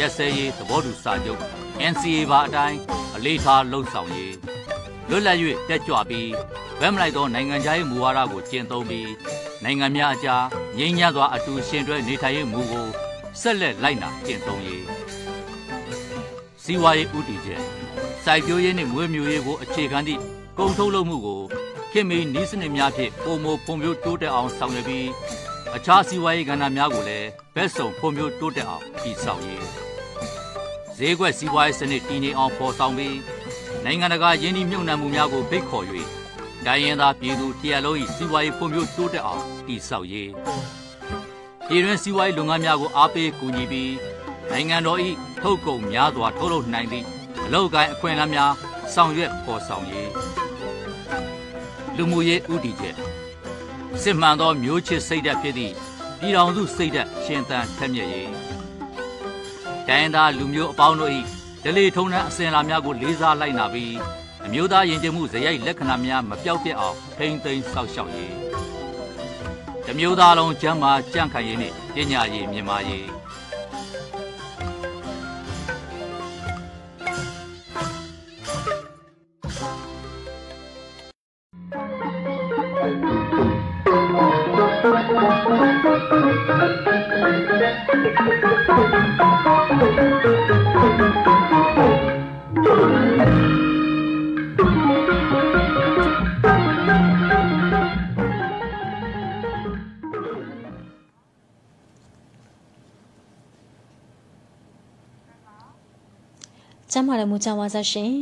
ရက်စဲရေးသဘောတူစာချုပ် NCA ပါအတိုင်းအလေးထားလှုပ်ဆောင်ရေးလွတ်လပ်၍တက်ကြွပြီးဗက်မလိုက်သောနိုင်ငံခြားရေးမူဝါဒကိုကျင့်သုံးပြီးနိုင်ငံများအကြားငြိမ်းချမ်းစွာအတူရှင်တွဲနေထိုင်ရေးမူကိုဆက်လက်လိုက်နာကျင့်သုံးရေးစီးပွားရေးဥတီချက်စိုက်ပျိုးရေးနှင့်မွေးမြူရေးကိုအခြေခံသည့်ကုန်ထုတ်လုပ်မှုကိုခင်မီနီးစနစ်များဖြင့်ပုံမဖွံ့ဖြိုးတိုးတက်အောင်ဆောင်ရွက်ပြီးအခြားစီးပွားရေးကဏ္ဍများကိုလည်းဘက်စုံဖွံ့ဖြိုးတိုးတက်အောင်တည်ဆောက်ရေး ဈေးကွက်စီးပွားရေးစနစ်တည်ငြိမ်အောင်ဖော်ဆောင်ပြီးနိုင်ငံတကာယင်းနှိမ့်မြုပ်နှံမှုများကိုဖိတ်ခေါ်၍တိုင်းရင်းသားပြည်သူတရလုံး၏စီးပွားရေးဖွံ့ဖြိုးတိုးတက်အောင်တည်ဆောက်ရေးပြည်တွင်းစီးပွားရေးလုပ်ငန်းများကိုအားပေးကူညီပြီးနိုင်ငံတော်၏ထုတ်ကုန်များစွာထုတ်လုပ်နိုင်သည့်အလောက်ကိုင်းအခွင့်အလမ်းများဆောင်ရွက်ဖော်ဆောင်ရေးလူမှုရေးဥတီချက်စစ်မှန်သောမျိုးချစ်စိတ်ဓာတ်ဖြစ်သည့်ပြည်တော်စုစိတ်ဓာတ်ရှင်သန်ထက်မြက်ရေး တိုင်းသားလူမျိုးအပေါင်းတို့၏ဒလေထုံနှံအစဉ်အလာများကိုလေးစားလိုက်နာပြီးအမျိုးသားယဉ်ကျေးမှုဇယိုက်လက္ခဏာများမပြောက်ပြက်အောင်ထိမ့်သိမ်းစောင့်ရှောက်ရေးတမျိုးသားလုံးကျမ်းမာကြန့်ခိုင်ရေးနှင့်ပညာရေးမြင့်မာရေး ကျမ်းမာတဲ့မူကြဝါစာရှင်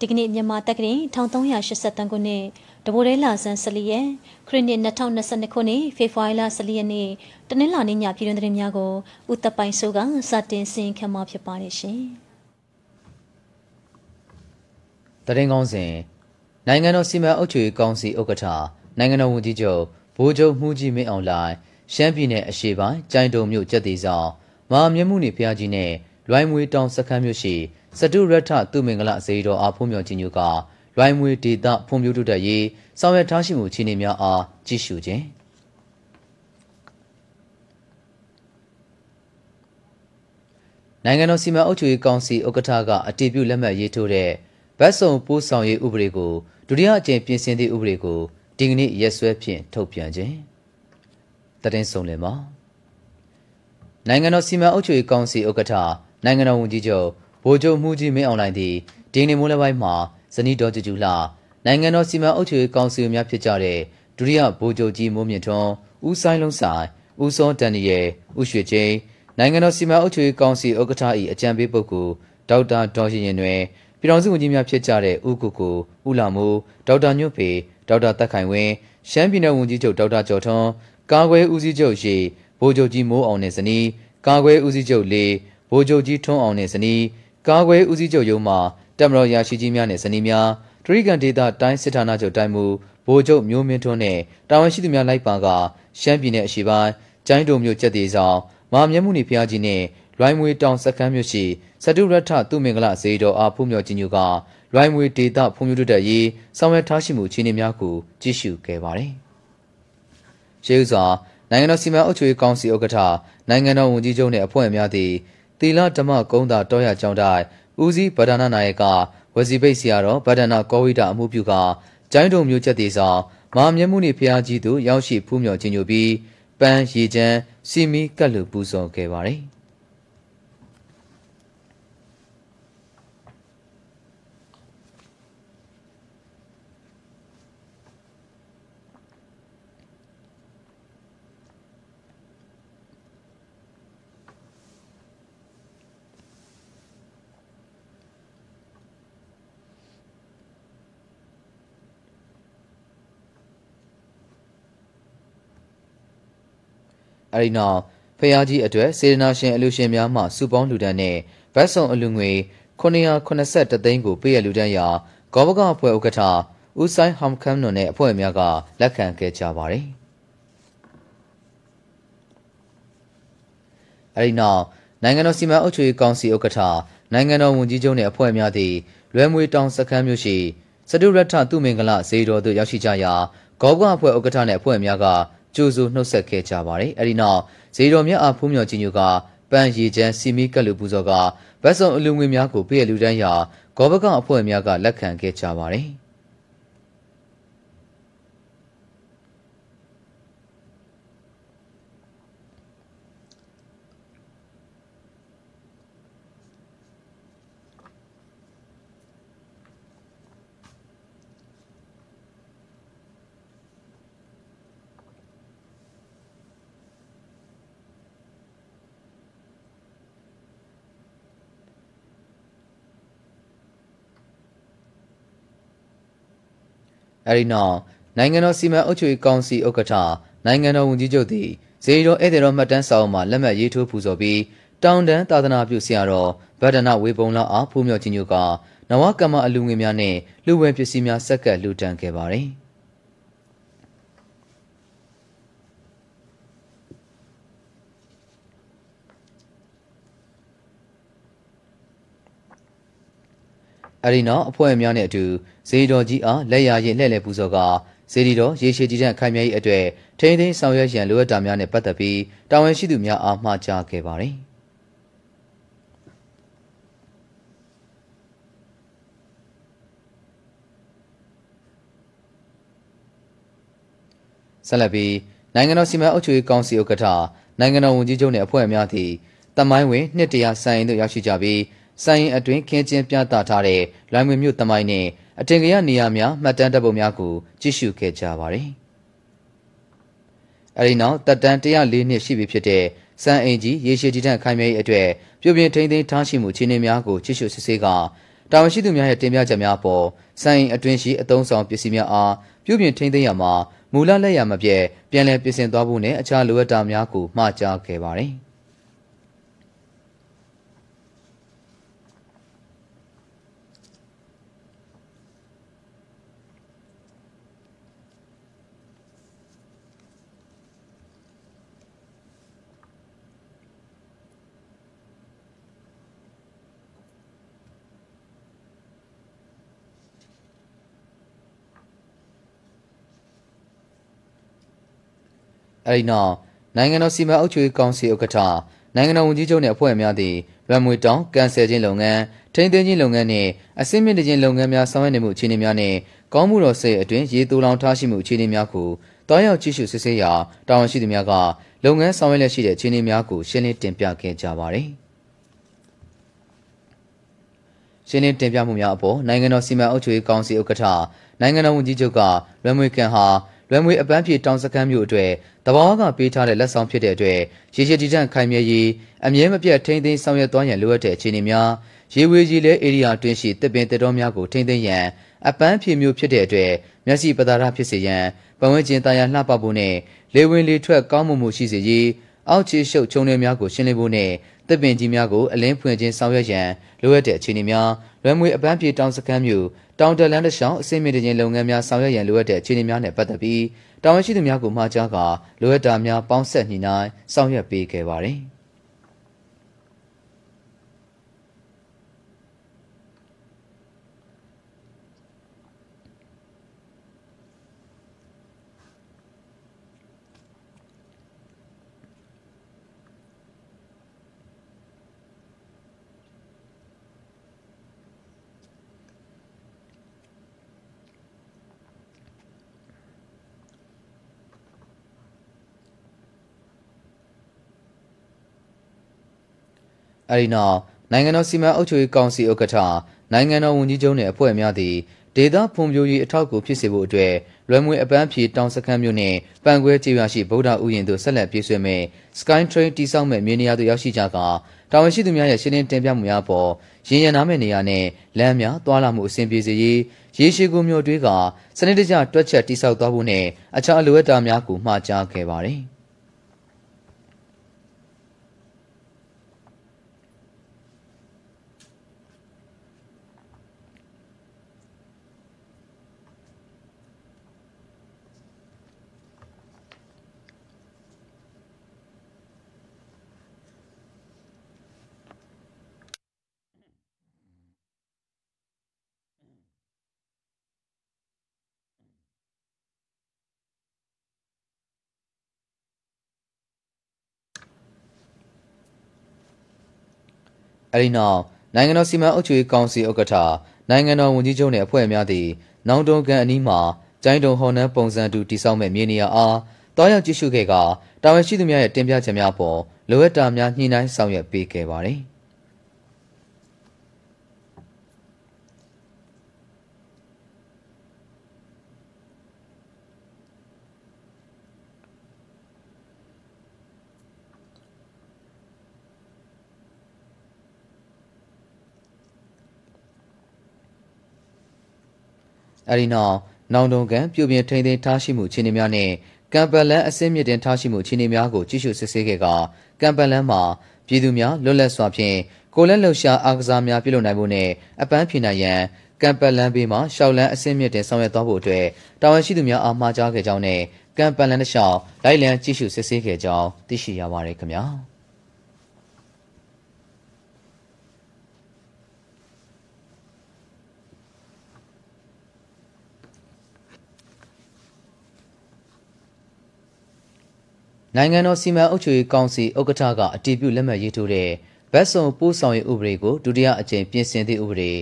ဒီကနေ့မြန်မာတက္ကသိုလ်1383ခုနှစ်တဘိုးရဲလာဆန်း14ရက်ခရစ်နှစ်2022ခုနှစ်ဖေဖော်ဝါရီလ14ရက်နေ့တနင်္လာနေ့ညပြည်တွင်သတင်းများကိုဥတပိုင်ဆိုကစတင်ဆင်ခံမှာဖြစ်ပါတယ်ရှင်တရင်ကောင်းစဉ်နိုင်ငံတော်စီမံအုပ်ချုပ်ရေးကောင်စီဥက္ကဋ္ဌနိုင်ငံတော်ဝန်ကြီးချုပ်ဗိုလ်ချုပ်မှုကြီးမင်းအောင်လှိုင်ရှမ်းပြည်နယ်အရှေ့ပိုင်းကြိုင်တုံမြို့ကျက်သေးဆောင်မဟာမြတ်မှုနေဖျားကြီးနဲ့လွိုင်းမွေတောင်စခန်းမြို့ရှိ စတုရထသူမင်္ဂလစေတော်အားဖုံးမြော်ခြင်းညူကလွိုင်းမွေဒေသဖွံ့ဖြိုးတိုးတက်ရေးဆောင်ရွက်ထားရှိမှုခြေအနေများအားကြည့်ရှုခြင်းနိုင်ငံတော်စီမံအုပ်ချုပ်ရေးကောင်စီဥက္ကဋ္ဌကအတည်ပြုလက်မှတ်ရေးထိုးတဲ့ဗတ်စုံပိုးဆောင်ရေးဥပဒေကိုဒုတိယအကြိမ်ပြင်ဆင်သည့်ဥပဒေကိုဒီကနေ့ရက်စွဲဖြင့်ထုတ်ပြန်ခြင်းတရင်ဆုံးလင်ပါနိုင်ငံတော်စီမံအုပ်ချုပ်ရေးကောင်စီဥက္ကဋ္ဌနိုင်ငံတော်ဝန်ကြီးချုပ် ဗိုလ်ချုပ်မှုကြီးမင်းအောင်လှိုင်သည်ဒီနေ့မိုးလယ်ပိုင်းမှာဇနီးတော်ကျကျူလာနိုင်ငံတော်စီမံအုပ်ချုပ်ရေးကောင်စီများဖြစ်ကြတဲ့ဒုတိယဗိုလ်ချုပ်ကြီးမိုးမြင့်ထွန်းဦးဆိုင်လုံးဆိုင်ဦးစောတန်နီရဲဦးရွှေချင်းနိုင်ငံတော်စီမံအုပ်ချုပ်ရေးကောင်စီဥက္ကဋ္ဌ၏အကြံပေးပုဂ္ဂိုလ်ဒေါက်တာဒေါ်ရင်ရင်တွင်ပြည်တော်စုဝန်ကြီးများဖြစ်ကြတဲ့ဦးကိုကိုဦးလာမိုးဒေါက်တာညွတ်ဖေဒေါက်တာတက်ခိုင်ဝင်းရှမ်းပြည်နယ်ဝန်ကြီးချုပ်ဒေါက်တာကျော်ထွန်းကာကွယ်ဦးစီးချုပ်ရေဗိုလ်ချုပ်ကြီးမိုးအောင်နှင့်ဇနီးကာကွယ်ဦးစီးချုပ်လေဗိုလ်ချုပ်ကြီးထွန်းအောင်နှင့်ဇနီး ကာကွယ်ဦးစီးချုပ်ရုံးမှတက်မတော်ရာရှိကြီးများနှင့်ဇနီးများတရိကန်ဒေသတိုင်းစစ်ဌာနချုပ်တိုင်းမူဗိုလ်ချုပ်မျိုးမင်းထွန်းနှင့်တာဝန်ရှိသူများလိုက်ပါကရှမ်းပြည်နယ်အရှေ့ပိုင်းကျိုင်းတုံမြို့ကျက်သေးဆောင်မဟာမြတ်မှုနေဖျားကြီးနှင့်လွိုင်းမွေတောင်စခန်းမြို့ရှိစတုရထသူမင်္ဂလဇေတော်အားဖုံးမြော်ခြင်းညူကလွိုင်းမွေဒေသဖုံးမျိုးတိုးတက်ရေးဆောင်ရွက်ထားရှိမှုခြေအနေများကိုကြည့်ရှုခဲ့ပါတယ်။ရှေးဥစွာနိုင်ငံတော်စီမံအုပ်ချုပ်ရေးကောင်စီဥက္ကဋ္ဌနိုင်ငံတော်ဝန်ကြီးချုပ်နှင့်အဖွဲ့များသည် သီလဓမ္မကုန်းသာတောရကျောင်းတိုင်းဦးစီးဗဒနာနာယကဝစီပိတ်ဆရာတော်ဗဒနာကောဝိတာအမှုပြုကကျိုင်းတုံမျိုးချက်သေးဆောင်မာမျက်မှုနှင့်ဖျားကြီးသူရောက်ရှိဖူးမြော်ခြင်းညိုပြီးပန်းရေချမ်းစီမီကတ်လူပူဇော်ခဲ့ပါတယ်။ အဲဒီနောက်ဖျားကြီးအတွက်စေတနာရှင်အလူရှင်များမှစုပေါင်းလူဒန်းနဲ့ဗတ်ဆောင်အလူငွေ983သိန်းကိုပေးရလူဒန်းရာဂောဘကအဖွဲ့ဥက္ကဋ္ဌဦးဆိုင်ဟမ်ခမ်နွန်နဲ့အဖွဲ့များကလက်ခံခဲ့ကြပါတယ်။အဲဒီနောက်နိုင်ငံတော်စီမံအုပ်ချုပ်ရေးကောင်စီဥက္ကဋ္ဌနိုင်ငံတော်ဝန်ကြီးချုပ်နှင့်အဖွဲ့များသည်လွယ်မွေတောင်စခန်းမြို့ရှိစတုရထသူမင်္ဂလဇေတော်သို့ရောက်ရှိကြရာဂောဘကအဖွဲ့ဥက္ကဋ္ဌနှင့်အဖွဲ့များက ကြိုးဆိုနှုတ်ဆက်ခဲ့ကြပါတယ်။အဲဒီနောက်ဇေတော်မြတ်အားဖူးမြော်ကြီးညိုကပန်းရီချမ်းစီမီကတ်လူပူဇော်ကဗတ်စုံအလူငွေများကိုပြည်လူတန်းရာဂောဘကအဖွဲ့များကလက်ခံခဲ့ကြပါတယ်။ အဲဒီနောက်နိုင်ငံတော်စီမံအုပ်ချုပ်ရေးကောင်စီဥက္ကဋ္ဌနိုင်ငံတော်ဝန်ကြီးချုပ်သည်ဇေယျတော်ဧည့်သည်တော်မှတ်တမ်းစာအုပ်မှာလက်မှတ်ရေးထိုးပူဇော်ပြီးတောင်တန်းသာသနာပြုဆရာတော်ဗဒနာဝေပုံလာအားဖူးမြော်ခြင်းညို့ကနဝကမ္မအလူငွေများနှင့်လူဝယ်ပစ္စည်းများဆက်ကပ်လူတန်းခဲ့ပါသည် အဲဒီနောက်အဖွဲ့များနှင့်အတူဇေတော်ကြီးအားလက်ရရင်လှည့်လည်ပူဇော်ကဇေဒီတော်ရေရှည်ကြည်တံ့ခိုင်မြဲရေးအတွက်ထိန်းသိမ်းဆောင်ရွက်ရန်လိုအပ်တာများနဲ့ပတ်သက်ပြီးတာဝန်ရှိသူများအားမှာကြားခဲ့ပါတယ်။ဆက်လက်ပြီးနိုင်ငံတော်စီမံအုပ်ချုပ်ရေးကောင်စီဥက္ကဋ္ဌနိုင်ငံတော်ဝန်ကြီးချုပ်နှင့်အဖွဲ့များသည့်တမိုင်းဝင်နှစ်တရာဆိုင်ရင်တို့ရောက်ရှိကြပြီး ဆိုင်ရင်အတွင်းခင်းကျင်းပြသထားတဲ့လွိုင်မွေမြို့တမိုင်းနှင့်အထင်ကရနေရာများမှတ်တမ်းတပ်ပုံများကိုကြည့်ရှုခဲ့ကြပါတယ်။အဲဒီနောက်တက်တန်း104နှစ်ရှိပြီဖြစ်တဲ့စံအိမ်ကြီးရေရှည်တည်တံ့ခိုင်မြဲရေးအတွက်ပြုပြင်ထိန်းသိမ်းထားရှိမှုခြေနေများကိုကြည့်ရှုစစ်ဆေးကတာဝန်ရှိသူများရဲ့တင်ပြချက်များပေါ်စံအိမ်အတွင်းရှိအသုံးဆောင်ပစ္စည်းများအားပြုပြင်ထိန်းသိမ်းရမှာမူလလက်ရမပြည့်ပြန်လည်ပြင်ဆင်သွားဖို့နဲ့အခြားလိုအပ်တာများကိုမှာကြားခဲ့ပါတယ်။ အဲဒီနောက်နိုင်ငံတော်စီမံအုပ်ချုပ်ရေးကောင်စီဥက္ကဋ္ဌနိုင်ငံတော်ဝန်ကြီးချုပ်နှင့်အဖွဲ့များသည်ရန်မွေတောင်ကန်ဆယ်ခြင်းလုပ်ငန်းထိန်းသိမ်းခြင်းလုပ်ငန်းနှင့်အစင်းမြင့်ခြင်းလုပ်ငန်းများဆောင်ရွက်နေမှုအခြေအနေများနှင့်ကောင်းမှုတော်စိတ်အတွင်းရေတူလောင်ထားရှိမှုအခြေအနေများကိုတောင်းရောက်ကြည့်ရှုစစ်ဆေးရာတာဝန်ရှိသူများကလုပ်ငန်းဆောင်ရွက်လက်ရှိတဲ့အခြေအနေများကိုရှင်းလင်းတင်ပြခဲ့ကြပါသည်ရှင်းလင်းတင်ပြမှုများအပေါ်နိုင်ငံတော်စီမံအုပ်ချုပ်ရေးကောင်စီဥက္ကဋ္ဌနိုင်ငံတော်ဝန်ကြီးချုပ်ကရန်မွေကန်ဟာ လွယ်မွေအပန်းဖြေတောင်စခန်းမျိုးအတွက်တဘာဝကပေးထားတဲ့လက်ဆောင်ဖြစ်တဲ့အတွက်ရေရှည်တည်တံ့ခိုင်မြဲရေးအမြဲမပြတ်ထိန်းသိမ်းဆောင်ရွက်သွားရန်လိုအပ်တဲ့အခြေအနေများရေဝေကြီးလဲဧရိယာတွင်းရှိတစ်ပင်တစ်တော်များကိုထိန်းသိမ်းရန်အပန်းဖြေမျိုးဖြစ်တဲ့အတွက်မျက်စိပသာရဖြစ်စေရန်ပတ်ဝန်းကျင်တရားလှပဖို့နဲ့လေဝင်လေထွက်ကောင်းမွန်မှုရှိစေရေးအောက်ခြေရှုပ်ချုံတွေများကိုရှင်းလင်းဖို့နဲ့တပ်ပင်ကြီးများကိုအလင်းဖွင့်ခြင်းဆောင်ရွက်ရန်လိုအပ်တဲ့အခြေအနေများလွယ်မွေအပန်းဖြေတောင်စခန်းမျိုး တောင်တလန်တရှောင်းအစိမ့်မြင့်တဲ့လုပ်ငန်းများဆောင်ရွက်ရန်လိုအပ်တဲ့အခြေအနေများနဲ့ပတ်သက်ပြီးတာဝန်ရှိသူများကိုမှာကြားကာလိုအပ်တာများပေါင်းဆက်ညှိနှိုင်းဆောင်ရွက်ပေးခဲ့ပါတယ်။ အဲဒီနောက်နိုင်ငံတော်စီမံအုပ်ချုပ်ရေးကောင်စီဥက္ကဋ္ဌနိုင်ငံတော်ဝန်ကြီးချုပ်နှင့်အဖွဲ့များသည်ဒေသဖွံ့ဖြိုးရေးအထောက်အကူဖြစ်စေဖို့အတွက်လွယ်မွေအပန်းဖြေတောင်စခန်းမြို့နှင့်ပန်ခွဲကျေးရွာရှိဗုဒ္ဓဥယျာဉ်သို့ဆက်လက်ပြေးဆွဲမယ် Sky Train တိစောက်မဲ့မြေနေရာသို့ရောက်ရှိကြကာတာဝန်ရှိသူများရဲ့ရှင်းလင်းတင်ပြမှုများပေါ်ရင်းရနာမဲ့နေရာနဲ့လမ်းများတွာလာမှုအဆင်ပြေစေရေးရေရှိကူမျိုးတွေးကစနစ်တကျတွက်ချက်တိစောက်သွားဖို့နဲ့အခြားအလိုအပ်တာများကိုမှာကြားခဲ့ပါတယ်။ အဲဒီနောက်နိုင်ငံတော်စီမံအုပ်ချုပ်ရေးကောင်စီဥက္ကဋ္ဌနိုင်ငံတော်ဝန်ကြီးချုပ်နှင့်အဖွဲ့များသည်နောင်တုံကန်အနီးမှာကျိုင်းတုံဟော်နန်းပုံစံတူတိစောက်မဲ့မြေနေရာအားတောင်းရောက်ကြည့်ရှုခဲ့ကတာဝန်ရှိသူများရဲ့တင်ပြချက်များပေါ်လိုအပ်တာများညှိနှိုင်းဆောင်ရွက်ပေးခဲ့ပါသည်။ အဲဒီနောက်နောင်တုံကန်ပြုပြင်ထိန်သိမ်းထားရှိမှုခြေနေများနဲ့ကံပလန်အစင်းမြင့်တင်ထားရှိမှုခြေနေများကိုကြည့်ရှုစစ်ဆေးခဲ့ကကံပလန်မှာပြည်သူများလွတ်လပ်စွာဖြင့်ကိုလက်လှုပ်ရှားအားကစားများပြုလုပ်နိုင်မှုနဲ့အပန်းဖြေနိုင်ရန်ကံပလန်ဘေးမှာရှောက်လန်းအစင်းမြင့်တင်ဆောင်ရွက်သွားဖို့အတွက်တာဝန်ရှိသူများအားမှာကြားခဲ့ကြောင်းနဲ့ကံပလန်တစ်လျှောက်လိုက်လံကြည့်ရှုစစ်ဆေးခဲ့ကြောင်းသိရှိရပါတယ်ခင်ဗျာ။ နိုင်ငံတော်စီမံအုပ်ချုပ်ရေးကောင်စီဥက္ကဋ္ဌကအတည်ပြုလက်မှတ်ရေးထိုးတဲ့ဗတ်စုံပို့ဆောင်ရေးဥပဒေကိုဒုတိယအကြိမ်ပြင်ဆင်သည့်ဥပဒေ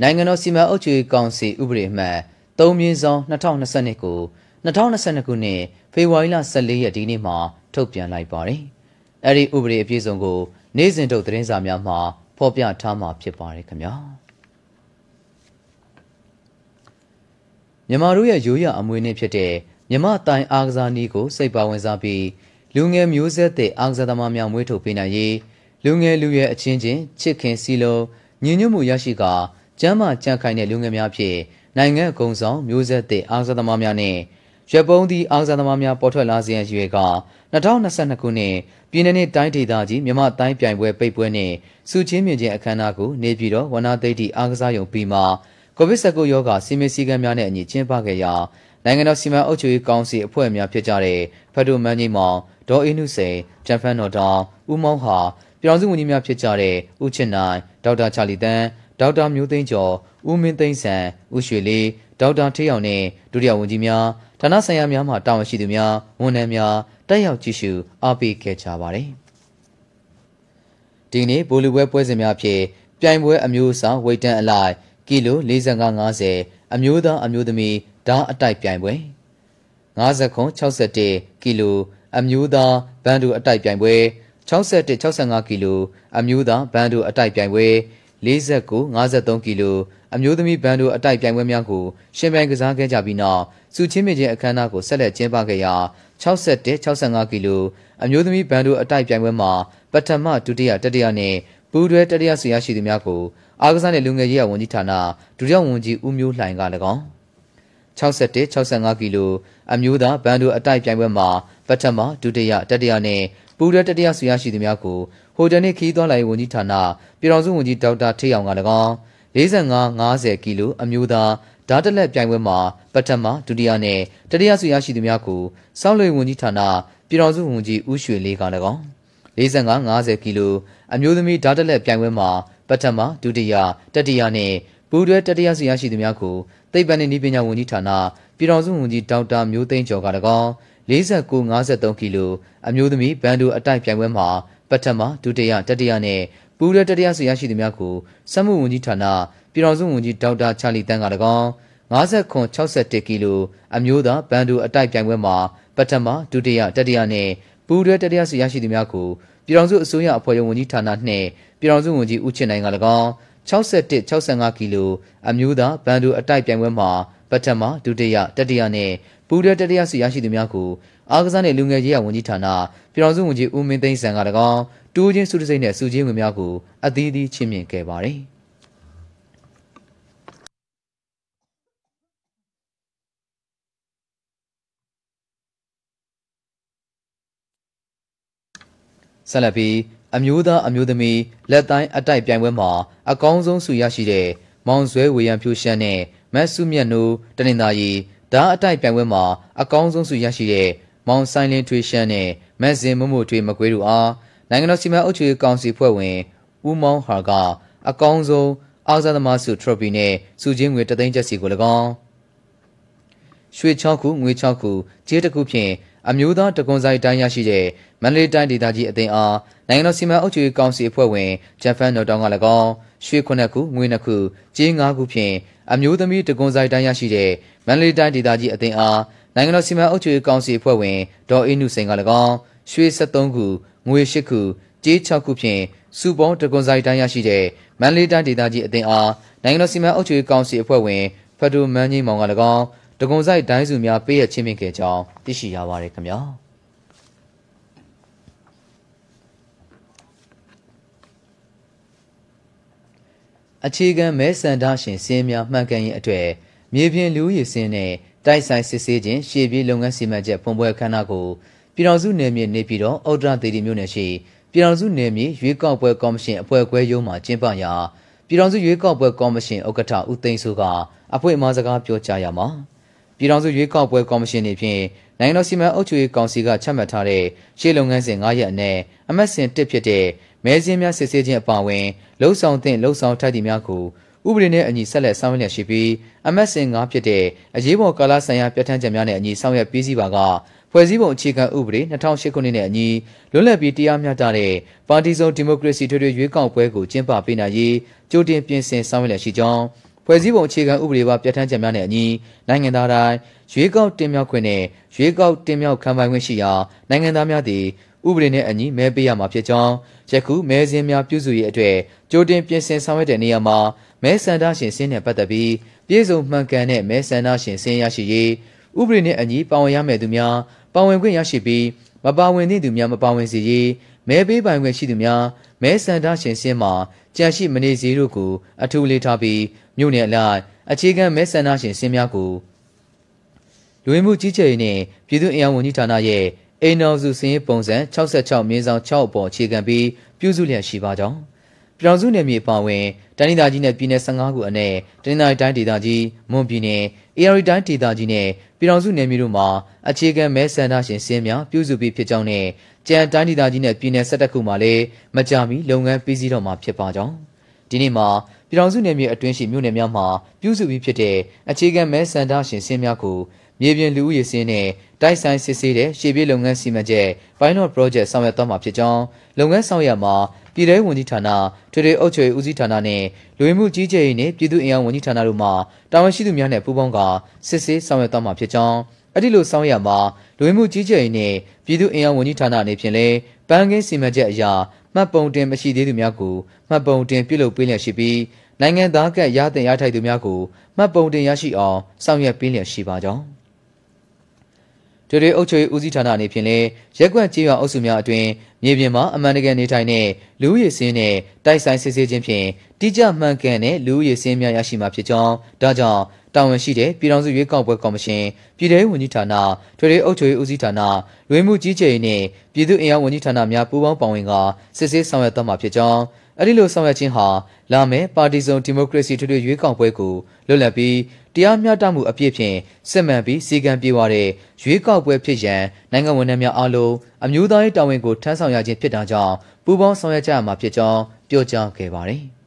နိုင်ငံတော်စီမံအုပ်ချုပ်ရေးကောင်စီဥပဒေအမှတ်3မြင်းဆောင်2022ကို2022ခုနှစ်ဖေဖော်ဝါရီလ14ရက်ဒီနေ့မှာထုတ်ပြန်လိုက်ပါတယ်။အဲဒီဥပဒေအပြည့်စုံကို နေ့စဉ်ထုတ်သတင်းစာများမှာဖော်ပြထားမှာဖြစ်ပါတယ်ခင်ဗျာ။မြန်မာတို့ရဲ့ရိုးရာအမွေအနှစ်ဖြစ်တဲ့မြမတိုင်အားကစားနည်းကိုစိတ်ပါဝင်စားပြီး လူငယ်မျိုးဆက်တဲ့အားကစားသမားများမွေးထုတ်ပေးနိုင်ရေးလူငယ်လူရွယ်အချင်းချင်းချစ်ခင်စီလုံးညီညွတ်မှုရရှိကာကျမ်းမာကြံ့ခိုင်တဲ့လူငယ်များဖြင့်နိုင်ငံအကုံဆောင်မျိုးဆက်တဲ့အားကစားသမားများနဲ့ရပုံသည့်အားကစားသမားများပေါ်ထွက်လာစေရန်ရွေက2022ခုနှစ်ပြည်내နဲ့တိုင်းဒေသကြီးမြမတိုင်းပြိုင်ပွဲပိတ်ပွဲနှင့်စုချင်းမြင့်ခြင်းအခမ်းအနားကိုနေပြည်တော်ဝနာသိတိအားကစားရုံပြီးမှ ကိုဗစ် -19 ရောဂါစီမံစည်းကမ်းများနဲ့အညီကျင်းပခဲ့ရာနိုင်ငံတော်စီမံအုပ်ချုပ်ရေးကောင်စီအဖွဲ့များဖြစ်ကြတဲ့ဖက်ဒိုမန်ကြီးမောင်ဒေါ်အင်းနုစိန်ဂျန်ဖန်တော်တောင်ဦးမောင်ဟာပြည်တော်စုဝန်ကြီးများဖြစ်ကြတဲ့ဦးချစ်နိုင်ဒေါက်တာချာလီတန်းဒေါက်တာမျိုးသိန်းကျော်ဦးမင်းသိန်းဆန်ဦးရွှေလေးဒေါက်တာထေးအောင်နဲ့ဒုတိယဝန်ကြီးများဌာနဆိုင်ရာများမှတာဝန်ရှိသူများဝန်ထမ်းများတက်ရောက်ကြည့်ရှုအားပေးခဲ့ကြပါတယ်ဒီနေ့ဘိုလီပွဲပွဲစဉ်များဖြစ်ပြိုင်ပွဲအမျိုးအစားဝိတ်တန်းအလိုက် ကီလို45-50အမျိုးသားအမျိုးသမီးဓာအတိုက်ပြိုင်ပွဲ50ခွန်61ကီလိုအမျိုးသားဘန်ဒူအတိုက်ပြိုင်ပွဲ61 65ကီလိုအမျိုးသားဘန်ဒူအတိုက်ပြိုင်ပွဲ49 53ကီလိုအမျိုးသမီးဘန်ဒူအတိုက်ပြိုင်ပွဲများကိုရှင်ပြိုင်ကစားခဲ့ကြပြီးနောက်စုချင်းမြင့်ခြင်းအခမ်းအနားကိုဆက်လက်ကျင်းပခဲ့ရာ61 65ကီလိုအမျိုးသမီးဘန်ဒူအတိုက်ပြိုင်ပွဲမှာပထမဒုတိယတတိယနဲ့ပူးတွဲတတိယဆွေရရှိသူများကို အားကစားနယ်လူငယ်ရေးဝန်ကြီးဌာနဒုတိယဝန်ကြီးဦးမျိုးလှိုင်က၎င်း61 65ကီလိုအမျိုးသားဘန်ဒိုအတိုက်ပြိုင်ပွဲမှာပထမဒုတိယတတိယနဲ့ပူရတတိယဆွေရရှိသူများကိုဟိုတယ်နှင့်ခီးသွွားလာရေးဝန်ကြီးဌာနပြည်တော်စုဝန်ကြီးဒေါက်တာထေးအောင်က၎င်း45 50ကီလိုအမျိုးသားဓာတ်တလက်ပြိုင်ပွဲမှာပထမဒုတိယနဲ့တတိယဆွေရရှိသူများကိုစောင်းလွေဝန်ကြီးဌာနပြည်တော်စုဝန်ကြီးဦးရွှေလေးက၎င်း45 50ကီလိုအမျိုးသမီးဓာတ်တလက်ပြိုင်ပွဲမှာ ပထမဒုတိယတတိယနဲ့ပူးတွဲတတိယဆွေရရှိသူများကိုသိပ္ပံနဲ့နည်းပညာဝန်ကြီးဌာနပြည်တော်စုဝန်ကြီးဒေါက်တာမျိုးသိန်းကျော်က၎င်း49 53ကီလိုအမျိုးသမီးဘန်ဒိုအတိုက်ပြိုင်ပွဲမှာပထမဒုတိယတတိယနဲ့ပူးရဲတတိယဆွေရရှိသူများကိုစက်မှုဝန်ကြီးဌာနပြည်တော်စုဝန်ကြီးဒေါက်တာချာလီတန်းက၎င်း59 61ကီလိုအမျိုးသားဘန်ဒိုအတိုက်ပြိုင်ပွဲမှာပထမဒုတိယတတိယနဲ့ပူးရဲတတိယဆွေရရှိသူများကိုပြည်တော်စုအစိုးရအဖွဲ့ရုံးဝန်ကြီးဌာနနှင့် ပြည်တော်စုဝန်ကြီးဦးချစ်နိုင်က၎င်း61 65ကီလိုအမျိုးသားဘန်ဒူအတိုက်ပြိုင်ပွဲမှာပထမဒုတိယတတိယနဲ့ပူရတတိယဆုရရှိသူများကိုအားကစားနယ်လူငယ်ရေးရာဝန်ကြီးဌာနပြည်တော်စုဝန်ကြီးဦးမင်းသိန်းစံက၎င်းတူးချင်းစုတစိမ့်နဲ့စုချင်းဝင်များကိုအသီးသီးချီးမြှင့်ခဲ့ပါတယ်ဆက်လက်ပြီး အမျိုးသားအမျိုးသမီးလက်တိုင်းအတိုက်ပြိုင်ပွဲမှာအကောင်းဆုံးဆုရရှိတဲ့မောင်ဇွဲဝေယံဖြိုးရှမ်းနဲ့မတ်စုမြတ်နိုးတနင်္သာရီဓာအတိုက်ပြိုင်ပွဲမှာအကောင်းဆုံးဆုရရှိတဲ့မောင်ဆိုင်လင်းထွေးရှမ်းနဲ့မတ်စင်မမို့ထွေးမကွေးတို့အားနိုင်ငံတော်စီမံအုပ်ချုပ်ရေးကောင်စီဖွဲ့ဝင်ဦးမောင်ဟာကအကောင်းဆုံးအားကစားသမားဆုထရော်ပီနဲ့စုချင်းငွေတသိန်းကျပ်စီကို၎င်းရွှေ6ခုငွေ6ခုကြေးတစ်ခုဖြင့် အမျိုးသားတကွန်ဆိုင်တိုင်းရရှိတဲ့မန္တလေးတိုင်းဒေသကြီးအသင်းအားနိုင်ငံတော်စီမံအုပ်ချုပ်ရေးကောင်စီအဖွဲ့ဝင်ဂျက်ဖန်နော်တောင်က၎င်းရွှေခုနှစ်ခုငွေနှစ်ခုကြေးငါးခုဖြင့်အမျိုးသမီးတကွန်ဆိုင်တိုင်းရရှိတဲ့မန္တလေးတိုင်းဒေသကြီးအသင်းအားနိုင်ငံတော်စီမံအုပ်ချုပ်ရေးကောင်စီအဖွဲ့ဝင်ဒေါ်အေးနုစိန်က၎င်းရွှေ73ခုငွေ8ခုကြေး6ခုဖြင့်စုပေါင်းတကွန်ဆိုင်တိုင်းရရှိတဲ့မန္တလေးတိုင်းဒေသကြီးအသင်းအားနိုင်ငံတော်စီမံအုပ်ချုပ်ရေးကောင်စီအဖွဲ့ဝင်ဖက်ဒရယ်မန်းကြီးမောင်က၎င်းတကွ န်ဆိုင်တိုင်းစုများပေးရချင်းမြင့်ခဲ့ကြောင်းသိရှိရပါတယ်ခင်ဗျာအခြေခံမဲစန္ဒရှင်စင်းများမှန်ကန်ရင်အတွေ့မြေပြင်လူရည်စင်းနဲ့တိုက်ဆိုင်စစ်ဆေးခြင်းရှေ့ပြေးလုပ်ငန်းစီမံချက်ဖွံ့ပွဲခန္ဓာကိုပြည်တော်စုနယ်မြေနေပြည်တော်အော်ဒရာဒေဒီမြို့နယ်ရှိပြည်တော်စုနယ်မြေရွေးကောက်ပွဲကော်မရှင်အဖွဲ့အခွဲရုံးမှကျင်းပရာပြည်တော်စုရွေးကောက်ပွဲကော်မရှင်ဥက္ကဋ္ဌဦးသိန်းစိုးကအဖွင့်အမှားစကားပြောကြားရမှာ ပြည်တော်စုရွေးကောက်ပွဲကော်မရှင်နေဖြင့်နိုင်ငံတော်စီမံအုပ်ချုပ်ရေးကောင်စီကချမှတ်ထားတဲ့ရှေ့လုပ်ငန်းစဉ်9ရက်အနက်အမတ်စဉ်1ဖြစ်တဲ့မဲစင်းများစစ်ဆေးခြင်းအပါအဝင်လှုပ်ဆောင်သင့်လှုပ်ဆောင်ထိုက်သည့်များကိုဥပဒေနဲ့အညီဆက်လက်ဆောင်ရွက်လျက်ရှိပြီးအမတ်စဉ်9ဖြစ်တဲ့အရေးပေါ်ကာလဆိုင်ရာပြဋ္ဌာန်းချက်များနဲ့အညီဆောင်ရွက်ပြီးစီးပါကဖွဲ့စည်းပုံအခြေခံဥပဒေ2008ခုနှစ်နဲ့အညီလွတ်လပ်ပြီးတရားမျှတတဲ့ပါတီစုံဒီမိုကရေစီထွေထွေရွေးကောက်ပွဲကိုကျင်းပပေးနိုင်ရေးကြိုတင်ပြင်ဆင်ဆောင်ရွက်လျက်ရှိကြောင်း ဖွဲ့စည်းပုံအခြေခံဥပဒေပါပြဋ္ဌာန်းချက်များနဲ့အညီနိုင်ငံသားတိုင်းရွေးကောက်တင်မြှောက်ခွင့်နဲ့ရွေးကောက်တင်မြှောက်ခံပိုင်ခွင့်ရှိရာနိုင်ငံသားများသည်ဥပဒေနဲ့အညီမဲပေးရမှာဖြစ်ကြောင်းယခုမဲစင်းများပြုစုရေးအတွက်ကြိုတင်ပြင်ဆင်ဆောင်ရွက်တဲ့နေရာမှာမဲဆန္ဒရှင်စင်းနဲ့ပတ်သက်ပြီးပြည်စုံမှန်ကန်တဲ့မဲဆန္ဒရှင်စင်းရရှိရေးဥပဒေနဲ့အညီပါဝင်ရမယ့်သူများပါဝင်ခွင့်ရရှိပြီးမပါဝင်သည့်သူများမပါဝင်စေရေးမဲပေးပိုင်ခွင့်ရှိသူများ မဲဆန္ဒရှင်စင်းမှာကြံရှိမနေစေတို့ကိုအထူးလေးထားပြီးမြို့နယ်အလိုက်အခြေခံမဲဆန္ဒရှင်စင်းများကိုလူဝင်မှုကြီးကြပ်ရေးနှင့်ပြည်သူ့အင်အားဝန်ကြီးဌာနရဲ့အိမ်တော်စုစင်းရေးပုံစံ66မြင်းဆောင်6အပေါ်အခြေခံပြီးပြုစုလျက်ရှိပါကြောင်းပြည်တော်စုနယ်မြေပါဝင်တိုင်းဒေသကြီးနဲ့ပြည်နယ်15ခုအနက်တိုင်းဒေသတိုင်းဒေသကြီးမွန်ပြည်နယ် AR တိုင်းဒေသကြီးနဲ့ပြည်တော်စုနယ်မြေတို့မှာအခြေခံမဲဆန္ဒရှင်စင်းများပြုစုပြီးဖြစ်ကြောင်းနဲ့ ကြံတိုင်းဒေသကြီးနဲ့ပြည်နယ်17ခုမှာလည်းမကြမီလုပ်ငန်းပြီးစီးတော့မှာဖြစ်ပါကြောင်းဒီနေ့မှာပြည်တော်စုနယ်မြေအတွင်းရှိမြို့နယ်များမှာပြုစုပြီးဖြစ်တဲ့အခြေခံမဲဆန္ဒရှင်စင်းများကိုမြေပြင်လူဦးရေစင်းနဲ့တိုက်ဆိုင်စစ်ဆေးတဲ့ရှေ့ပြေးလုပ်ငန်းစီမံချက် Pilot Project ဆောင်ရွက်သွားမှာဖြစ်ကြောင်းလုပ်ငန်းဆောင်ရွက်မှာပြည်ထောင်ဝန်ကြီးဌာနထွေထွေအုပ်ချုပ်ရေးဦးစီးဌာနနဲ့လူဝင်မှုကြီးကြပ်ရေးနဲ့ပြည်သူ့အင်အားဝန်ကြီးဌာနတို့မှတာဝန်ရှိသူများနဲ့ပူးပေါင်းကစစ်ဆေးဆောင်ရွက်သွားမှာဖြစ်ကြောင်း အဲ့ဒီလိုဆောင်ရွက်မှာလူဝင်မှုကြီးကြပ်ရေးနဲ့ပြည်သူ့အင်အားဝန်ကြီးဌာနအနေဖြင့်လည်းပန်းကင်းစီမံချက်အရာမှတ်ပုံတင်မရှိသေးသူများကိုမှတ်ပုံတင်ပြုလုပ်ပေးလျက်ရှိပြီးနိုင်ငံသားကရတဲ့ရထိုက်သူများကိုမှတ်ပုံတင်ရရှိအောင်ဆောင်ရွက်ပေးလျက်ရှိပါကြောင်းဒရီအုပ်ချုပ်ရေးဦးစီးဌာနအနေဖြင့်လည်းရက်ကွက်ကြေးရွာအုပ်စုများအတွင်မြေပြင်မှာအမှန်တကယ်နေထိုင်တဲ့လူဦးရေစင်းနဲ့တိုက်ဆိုင်စစ်ဆေးခြင်းဖြင့်တိကျမှန်ကန်တဲ့လူဦးရေစင်းများရရှိမှာဖြစ်ကြောင်းဒါကြောင့် တာဝန်ရှိတဲ့ပြည်ထောင်စုရွေးကောက်ပွဲကော်မရှင်ပြည်ထောင်ဝန်ကြီးဌာနထွေထွေအုပ်ချုပ်ရေးဦးစီးဌာနလူဝင်မှုကြီးကြပ်ရေးနှင့်ပြည်သူ့အင်အားဝန်ကြီးဌာနများပူးပေါင်းပါဝင်ကစစ်ဆေးဆောင်ရွက်သွားမှာဖြစ်ကြောင်းအဲဒီလိုဆောင်ရွက်ခြင်းဟာလာမယ့်ပါတီစုံဒီမိုကရေစီထွေထွေရွေးကောက်ပွဲကိုလွတ်လပ်ပြီးတရားမျှတမှုအပြည့်ဖြင့်စစ်မှန်ပြီးစီကံပြေဝတဲ့ရွေးကောက်ပွဲဖြစ်ရန်နိုင်ငံဝန်ထမ်းများအားလုံးအမျိုးသားရေးတာဝန်ကိုထမ်းဆောင်ရခြင်းဖြစ်တာကြောင့်ပူးပေါင်းဆောင်ရွက်ကြရမှာဖြစ်ကြောင်းပြောကြားခဲ့ပါတယ်။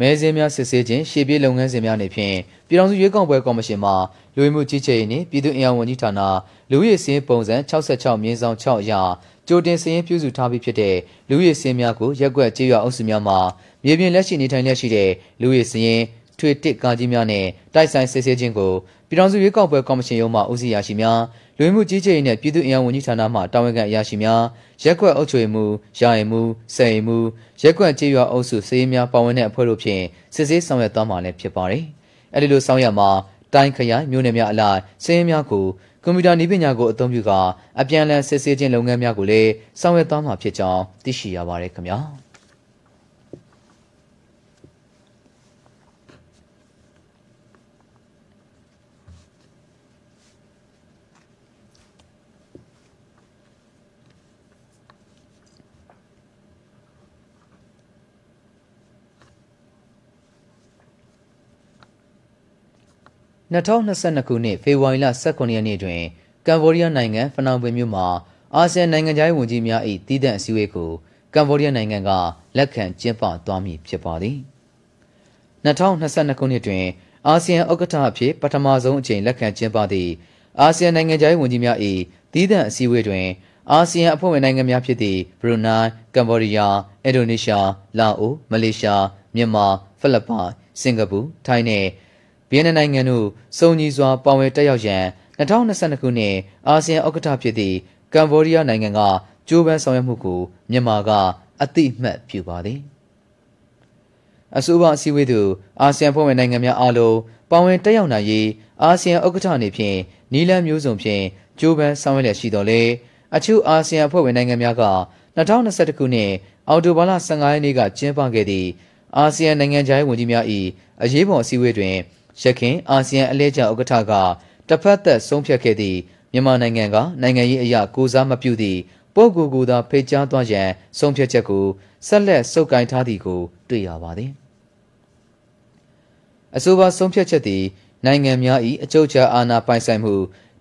မဲစင်းများစစ်ဆေးခြင်းရှေ့ပြေးလုပ်ငန်းစဉ်များနေဖြင့်ပြည်ထောင်စုရွေးကောက်ပွဲကော်မရှင်မှလူဝင်မှုကြီးကြပ်ရေးနှင့်ပြည်သူ့အင်အားဝန်ကြီးဌာနလူဦးရေစင်းပုံစံ66မြင်းဆောင်6အရာကြိုတင်စည်ရင်ပြုစုထားပြီးဖြစ်တဲ့လူဦးရေစင်းများကိုရက်ွက်ကြေးရွာအုပ်စုများမှာမြေပြင်လက်ရှိနေထိုင်လျက်ရှိတဲ့လူဦးရေစင်း ထွေတစ်ကားကြီးများနဲ့တိုက်ဆိုင်စစ်ဆေးခြင်းကိုပြည်ထောင်စုရွေးကောက်ပွဲကော်မရှင်ရုံးမှဦးစီးရရှိများလူဝင်မှုကြီးကြပ်ရေးနဲ့ပြည်သူ့အင်အားဝန်ကြီးဌာနမှတာဝန်ခံအရာရှိများရက်ကွက်အုပ်ချုပ်ရေးမှူးရာရင်မှူးစက်ရင်မှူးရက်ကွက်ကြေးရွာအုပ်စုစေးများပါဝင်တဲ့အဖွဲ့တို့ဖြင့်စစ်ဆေးဆောင်ရွက်သွားမှာလည်းဖြစ်ပါတယ်။အဲဒီလိုဆောင်ရွက်မှာတိုင်းခရိုင်မြို့နယ်များအလိုက်စည်ရင်းများကိုကွန်ပျူတာနည်းပညာကိုအသုံးပြုကာအပြန်အလှန်စစ်ဆေးခြင်းလုပ်ငန်းများကိုလည်းဆောင်ရွက်သွားမှာဖြစ်ကြောင်းသိရှိရပါတယ်ခင်ဗျာ။ 2022ခုနှစ်ဖေဖော်ဝါရီလ18ရက်နေ့တွင်ကမ်ဘောဒီးယားနိုင်ငံဖနွမ်ပင်မြို့မှာအာဆီယံနိုင်ငံသားဝန်ကြီးများ၏တည်တံ့အစည်းအဝေးကိုကမ်ဘောဒီးယားနိုင်ငံကလက်ခံကျင်းပသွားမည်ဖြစ်ပါသည်2022ခုနှစ်တွင်အာဆီယံဥက္ကဋ္ဌအဖြစ်ပထမဆုံးအကြိမ်လက်ခံကျင်းပသည့်အာဆီယံနိုင်ငံသားဝန်ကြီးများ၏တည်တံ့အစည်းအဝေးတွင်အာဆီယံအဖွဲ့ဝင်နိုင်ငံများဖြစ်သည့်ဘရူနိုင်းကမ်ဘောဒီးယားအင်ဒိုနီးရှားလာအိုမလေးရှားမြန်မာဖိလစ်ပိုင်စင်ကာပူထိုင်းနှင့် ဗီယက်နမ်နိုင်ငံတို့စုံညီစွာပါဝင်တက်ရောက်ရန်2022ခုနှစ်အာဆီယံဥက္ကဋ္ဌဖြစ်သည့်ကမ်ဘောဒီးယားနိုင်ငံကကြိုးပမ်းဆောင်ရွက်မှုကိုမြန်မာကအတိအမှတ်ပြုပါသည်အဆိုပါအစည်းအဝေးသို့အာဆီယံဖွဲ့ဝင်နိုင်ငံများအားလုံးပါဝင်တက်ရောက်နိုင်ရေးအာဆီယံဥက္ကဋ္ဌအနေဖြင့်နီလန်းမျိုးစုံဖြင့်ကြိုးပမ်းဆောင်ရွက်လျက်ရှိတော်လဲအချို့အာဆီယံအဖွဲ့ဝင်နိုင်ငံများက2021ခုနှစ်အောက်တိုဘာလ15ရက်နေ့ကကျင်းပခဲ့သည့်အာဆီယံနိုင်ငံခြားရေးဝန်ကြီးများ၏အရေးပေါ်အစည်းအဝေးတွင် ရခိုင်အာဆီယံအလဲကျဥက္ကဋ္ဌကတစ်ဖက်သက်ဆုံးဖြတ်ခဲ့သည့်မြန်မာနိုင်ငံကနိုင်ငံရေးအရာကိုစားမပြုသည့်ပုဂ္ဂိုလ်ကိုသာဖိတ်ကြားသွားရန်ဆုံးဖြတ်ချက်ကိုဆက်လက်စုပ်ကိုင်ထားသည်ကို တွေ့ရပါသည်အဆိုပါဆုံးဖြတ်ချက်သည်နိုင်ငံများ၏အကျုပ်ချာအာဏာပိုင်ဆိုင်မှု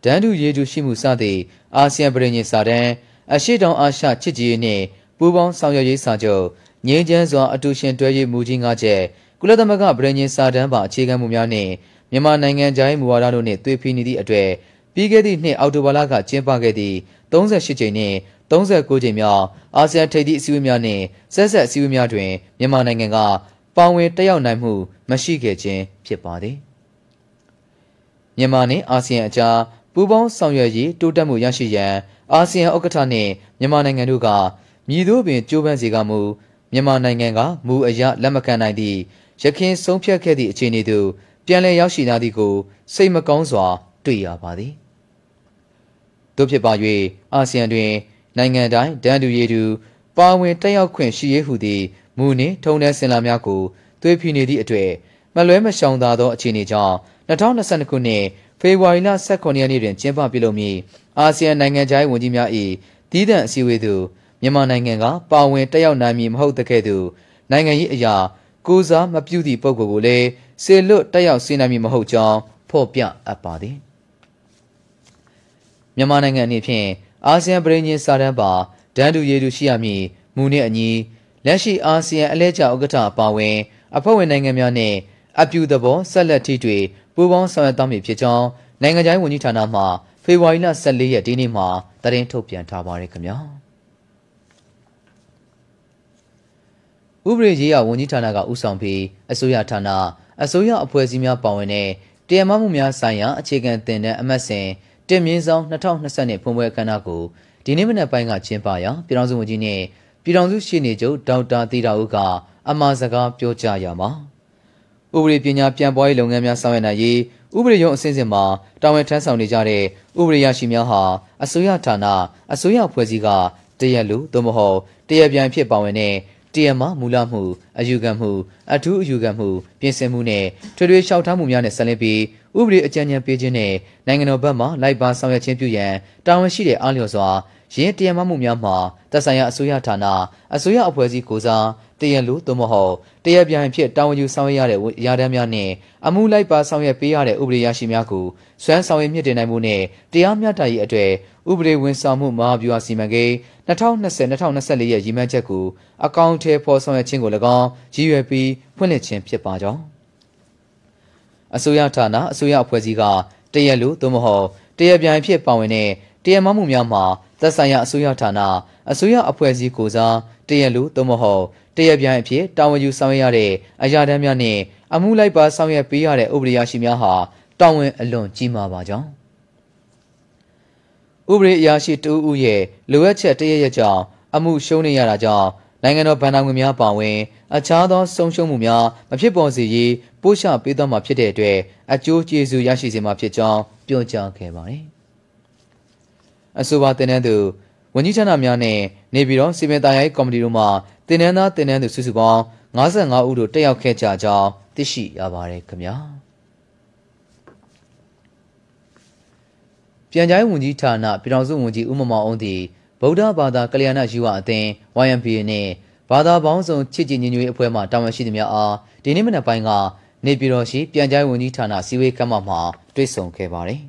ဒန်းတူရေတူရှိမှုစသည့်အာဆီယံပြည်ညင်စာတမ်းအရှိတောင်အာရှချစ်ကြည်ရေးနှင့်ပူးပေါင်းဆောင်ရွက်ရေးစာချုပ်ငြိမ်းချမ်းစွာအတူရှင်တွဲရေးမူကြီး၅ချက် ကုလသမဂ္ဂပြည်ညင်စာတမ်းပါအခြေခံမှုများနှင့်မြန်မာနိုင်ငံခြားရေးမူဝါဒတို့နှင့်သွေးဖီးနေသည့်အတွေ့ပြီးခဲ့သည့်နှစ်အောက်တိုဘာလကကျင်းပခဲ့သည့်38ကြိမ်နှင့်39ကြိမ်မြောက်အာဆီယံထိပ်သီးအစည်းအဝေးများနှင့်ဆက်ဆက်အစည်းအဝေးများတွင်မြန်မာနိုင်ငံကပါဝင်တက်ရောက်နိုင်မှုမရှိခဲ့ခြင်းဖြစ်ပါသည်မြန်မာနှင့်အာဆီယံအကြားပူးပေါင်းဆောင်ရွက်ရေးတိုးတက်မှုရရှိရန်အာဆီယံဥက္ကဋ္ဌနှင့်မြန်မာနိုင်ငံတို့ကမြည်သို့ပင်ကြိုးပမ်းစေကမူမြန်မာနိုင်ငံကမူအရလက်မခံနိုင်သည့် ရခင်ဆုံးဖြတ်ခဲ့သည့်အခြေအနေသို့ပြန်လည်ရောက်ရှိလာသည်ကိုစိတ်မကောင်းစွာ တွေ့ရပါသည်တို့ဖြစ်ပါ၍အာဆီယံတွင် နိုင်ငံတိုင်းဒန်တူရီတူပါဝင်တက်ရောက်ခွင့်ရှိရေးဟုသည့်မူနှင့်ထုံတဲ့စင်လာများကိုသွေးဖိနေသည့်အတွေ့မလွဲမရှောင်သာသောအခြေအနေကြောင့်2022ခုနှစ်ဖေဖော်ဝါရီလ18ရက်နေ့တွင်ကျင်းပပြုလုပ်မည့်အာဆီယံနိုင်ငံခြားရေးဝန်ကြီးများ၏တည်တံ့အစည်းအဝေးသို့မြန်မာနိုင်ငံကပါဝင်တက်ရောက်နိုင်မည်မဟုတ်တဲ့ကဲ့သို့နိုင်ငံရေးအရာ ကိုစားမပြုသည့်ပုဂ္ဂိုလ်ကိုလည်းစေလွတ်တက်ရောက်စေနိုင်မည်မဟုတ်ကြောင်းဖော်ပြအပ်ပါသည်မြန်မာနိုင်ငံအနေဖြင့်အာဆီယံပြည်ညင်စာတမ်းပါဒန်းတူရေတူရှိရမည်မူနှင့်အညီလက်ရှိအာဆီယံအလဲကျဥက္ကဋ္ဌအပါအဝင်အဖွဲ့ဝင်နိုင်ငံများနှင့်အပြူသဘောဆက်လက်ထိတွေ့ပူးပေါင်းဆောင်ရွက်သွားမည်ဖြစ်ကြောင်းနိုင်ငံခြားရေးဝန်ကြီးဌာနမှဖေဖော်ဝါရီလ14ရက်ဒီနေ့မှာသတင်းထုတ်ပြန်ထားပါတယ်ခင်ဗျာ ဥပဒေရေးရာဝန်ကြီးဌာနကဦးဆောင်ပြီးအစိုးရဌာနအစိုးရအဖွဲ့အစည်းများပါဝင်တဲ့တရားမမှုများဆိုင်ရာအခြေခံတင်တဲ့အမတ်စဉ်တင်မြင့်ဆောင်2020နှစ်ဖွင့်ပွဲအခမ်းအနားကိုဒီနေ့မနက်ပိုင်းကကျင်းပရာပြည်ထောင်စုဝန်ကြီးနဲ့ပြည်ထောင်စုရှေ့နေချုပ်ဒေါက်တာသီတာဦးကအမှားစကားပြောကြားရမှာဥပဒေပညာပြန်ပွားရေးလုပ်ငန်းများဆောင်ရွက်နိုင်ရေးဥပဒေရုံးအဆင့်ဆင့်မှာတာဝန်ထမ်းဆောင်နေကြတဲ့ဥပဒေရရှိများဟာအစိုးရဌာနအစိုးရဖွဲ့စည်းကတရက်လူသို့မဟုတ်တရက်ပြန်ဖြစ်ပါဝင်တဲ့ တရားမမူလမှုအယူခံမှုအထူးအယူခံမှုပြင်ဆင်မှုနဲ့ထွေထွေလျှောက်ထားမှုများနဲ့ဆက်လက်ပြီး ဥပဒေအကြံဉာဏ်ပေးခြင်းနဲ့နိုင်ငံတော်ဘက်မှလိုက်ပါဆောင်ရွက်ခြင်းပြုရန်တာဝန်ရှိတဲ့အားလျော်စွာရင်းတရားမမှုများမှာသက်ဆိုင်ရာအစိုးရဌာနအစိုးရအဖွဲ့အစည်းကိုစားတရလူသို့မဟုတ်တရပြန်ဖြစ်တာဝန်ယူဆောင်ရွက်ရတဲ့ရာထမ်းများနဲ့အမှုလိုက်ပါဆောင်ရွက်ပေးရတဲ့ဥပဒေရရှိများကိုစွမ်းဆောင်ရွက်မြင့်တင်နိုင်မှုနဲ့တရားမျှတရေးအတွေ့ဥပဒေဝန်ဆောင်မှုမဟာဗျူဟာစီမံကိန်း2020-2024ရဲ့ရည်မှန်းချက်ကိုအကောင့်ထဲပေါ်ဆောင်ရွက်ခြင်းကို၎င်းရည်ရွယ်ပြီးဖွင့်လှစ်ခြင်းဖြစ်ပါကြောင်း အစိုးရဌာနအစိုးရအဖွဲ့အစည်းကတရက်လူသို့မဟုတ်တရက်ပြန်ဖြစ်ပါဝင်တဲ့တရားမမှုများမှာသက်ဆိုင်ရာအစိုးရဌာနအစိုးရအဖွဲ့အစည်းကိုစားတရက်လူသို့မဟုတ်တရက်ပြန်အဖြစ်တာဝန်ယူဆောင်ရွက်ရတဲ့အရာတမ်းများနဲ့အမှုလိုက်ပါဆောင်ရွက်ပေးရတဲ့ဥပဒေရရှိများဟာတာဝန်အလွန်ကြီးမားပါကြောင်းဥပဒေအရာရှိတဦးဦးရဲ့လိုအပ်ချက်တရရက်ကြောင့်အမှုရှုံးနေရတာကြောင့်နိုင်ငံတော်ဗန်နာငွေများပါဝင်အခြားသောဆုံးရှုံးမှုများမဖြစ်ပေါ်စေရေး ပို့ချပေးသွားမှာဖြစ်တဲ့အတွက်အကျိုးကျေးဇူးရရှိစေမှာဖြစ်ကြောင်းပြောကြားခဲ့ပါတယ်။အဆိုပါတင်တဲ့သူဝန်ကြီးဌာနများနဲ့နေပြည်တော်စီမံသားရိုက်ကော်မတီတို့မှတင်နန်းသားတင်နန်းသူစုစုပေါင်း55ဦးတို့တက်ရောက်ခဲ့ကြကြောင်းသိရှိရပါတယ်ခင်ဗျာပြန်ကြားဝန်ကြီးဌာနပြည်ထောင်စုဝန်ကြီးဦးမမောင်အောင်သည်ဗုဒ္ဓဘာသာကလျာဏယူဝအသင်း YMPA နဲ့ဘာသာပေါင်းစုံချစ်ကြည်ညီညွတ်ရေးအဖွဲ့မှတာဝန်ရှိသူများအားဒီနေ့မနက်ပိုင်းက နေပြည်တော်ရှိပြန်ကြားဝန်ကြီးဌာနစီဝေးကမ္ဘာမှာတွေ့ဆုံခဲ့ပါတယ်။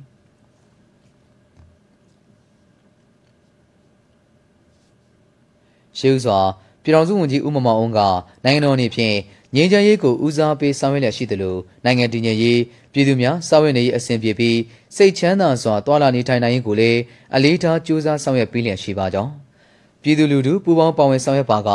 ရှိဥစွာပြည်တော်စုဝန်ကြီးဦးမမောင်အောင်ကနိုင်ငံတော်အနေဖြင့်ငြိမ်းချမ်းရေးကိုဦးစားပေးဆောင်ရွက်လျက်ရှိသလိုနိုင်ငံတည်ငြိမ်ရေးပြည်သူများဆောင်ရွက်နေရေးအဆင်ပြေပြီးစိတ်ချမ်းသာစွာတွာလာနေထိုင်နိုင်ရေးကိုလည်းအလေးထားကြိုးစားဆောင်ရွက်ပေးလျက်ရှိပါကြောင်း ပြည်သူလူထုပူးပေါင်းပါဝင်ဆောင်ရွက်ပါက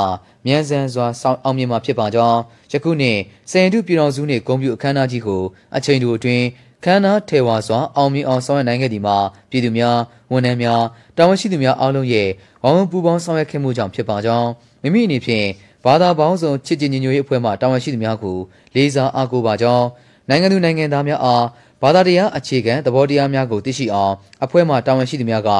မြန်ဆန်စွာဆောင်အောင်မြင်မှာဖြစ်ပါကြောင်းယခုနှစ်စင်တုပြည်တော်စုနှင့်ဂုံပြူအခမ်းအနားကြီးကိုအချိန်တိုအတွင်းခမ်းနားထေဝါစွာအောင်မြင်အောင်ဆောင်ရွက်နိုင်ခဲ့သည်မှာပြည်သူများဝန်ထမ်းများတာဝန်ရှိသူများအားလုံးရဲ့ဝိုင်းဝန်းပူးပေါင်းဆောင်ရွက်ခဲ့မှုကြောင့်ဖြစ်ပါကြောင်းမိမိအနေဖြင့်ဘာသာပေါင်းစုံချစ်ကြည်ညီညွတ်ရေးအဖွဲ့မှတာဝန်ရှိသူများကိုလေးစားအားကိုးပါကြောင်းနိုင်ငံသူနိုင်ငံသားများအားဘာသာတရားအခြေခံသဘောတရားများကိုသိရှိအောင်အဖွဲ့မှတာဝန်ရှိသူများက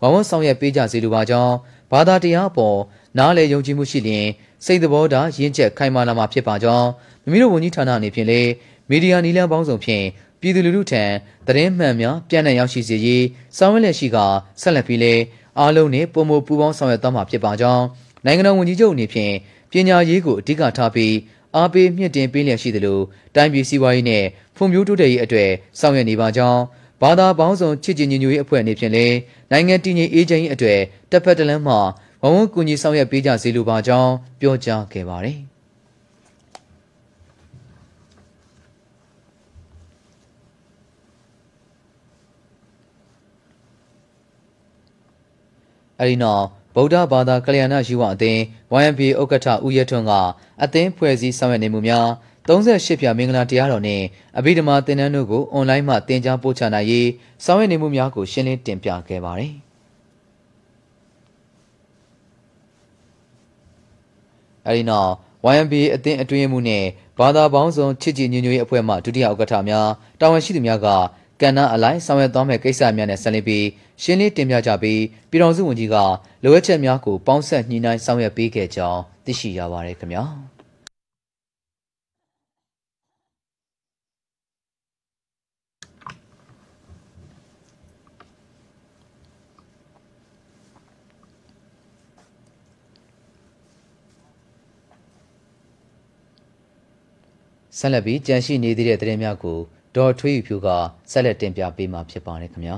ဝိုင်းဝန်းဆောင်ရွက်ပေးကြစေလိုပါကြောင်း ဘာသာတရားအပေါ်နားလည်ယုံကြည်မှုရှိလျင်စိတ်သဘောထားရင့်ကျက်ခိုင်မာလာမှာဖြစ်ပါကြောင်းမိမိတို့ဝန်ကြီးဌာနအနေဖြင့်လည်းမီဒီယာနီလန်းပေါင်းစုံဖြင့်ပြည်သူလူထုထံသတင်းမှန်များပြန့်နှံ့ရောက်ရှိစေရေးဆောင်ရွက်လက်ရှိကဆက်လက်ပြီးလဲအားလုံးနဲ့ပုံမပူပေါင်းဆောင်ရွက်သွားမှာဖြစ်ပါကြောင်းနိုင်ငံတော်ဝန်ကြီးချုပ်အနေဖြင့်ပညာရေးကိုအဓိကထားပြီးအားပေးမြင့်တင်ပေးလျက်ရှိသလိုတိုင်းပြည်စည်းဝါးရေးနဲ့ဖွံ့ဖြိုးတိုးတက်ရေးအတွက်ဆောင်ရွက်နေပါကြောင်း ဘာသာပေါင်းစုံချစ်ကြည်ညီညွတ်ရေးအဖွဲ့အနေဖြင့်လည်းနိုင်ငံတည်ငြိမ်အေးချမ်းရေးအတွက်တပ်ဖက်တလန်းမှဝဝကူညီဆောင်ရွက်ပေးကြစေလိုပါကြောင်းပြောကြားခဲ့ပါတယ်။အဲဒီနောက်ဗုဒ္ဓဘာသာကလျာဏယူဝအသင်း YMP ဥက္ကဋ္ဌဦးရထွန်းကအသင်းဖွဲ့စည်းဆောင်ရွက်နေမှုများ 38ဖြာမင်္ဂလာတရားတော်နှင့်အဘိဓမ္မာသင်တန်းတို့ကိုအွန်လိုင်းမှသင်ကြားပို့ချနိုင်ရေးဆောင်ရွက်နေမှုများကိုရှင်းလင်းတင်ပြခဲ့ပါတယ်။အဲဒီနောက် YMBA အသင်းအတွင်းမှုနဲ့ဘာသာပေါင်းစုံချစ်ကြည်ညွတ်ညွတ်ရေးအဖွဲ့မှဒုတိယဥက္ကဋ္ဌများတာဝန်ရှိသူများကကဏ္ဍအလိုက်ဆောင်ရွက်သွားမယ့်ကိစ္စများနဲ့ဆက်လက်ပြီးရှင်းလင်းတင်ပြကြပြီးပြည်တော်စုဝန်ကြီးကလိုအပ်ချက်များကိုပေါင်းဆက်ညှိနှိုင်းဆောင်ရွက်ပေးခဲ့ကြောင်းသိရှိရပါတယ်ခင်ဗျာ။ ဆက်လက်ပြီးကြန့်ရှိနေသေးတဲ့သတင်းများကိုဒေါ်ထွေးဖြူကဆက်လက်တင်ပြပေးမှာဖြစ်ပါတယ်ခင်ဗျာ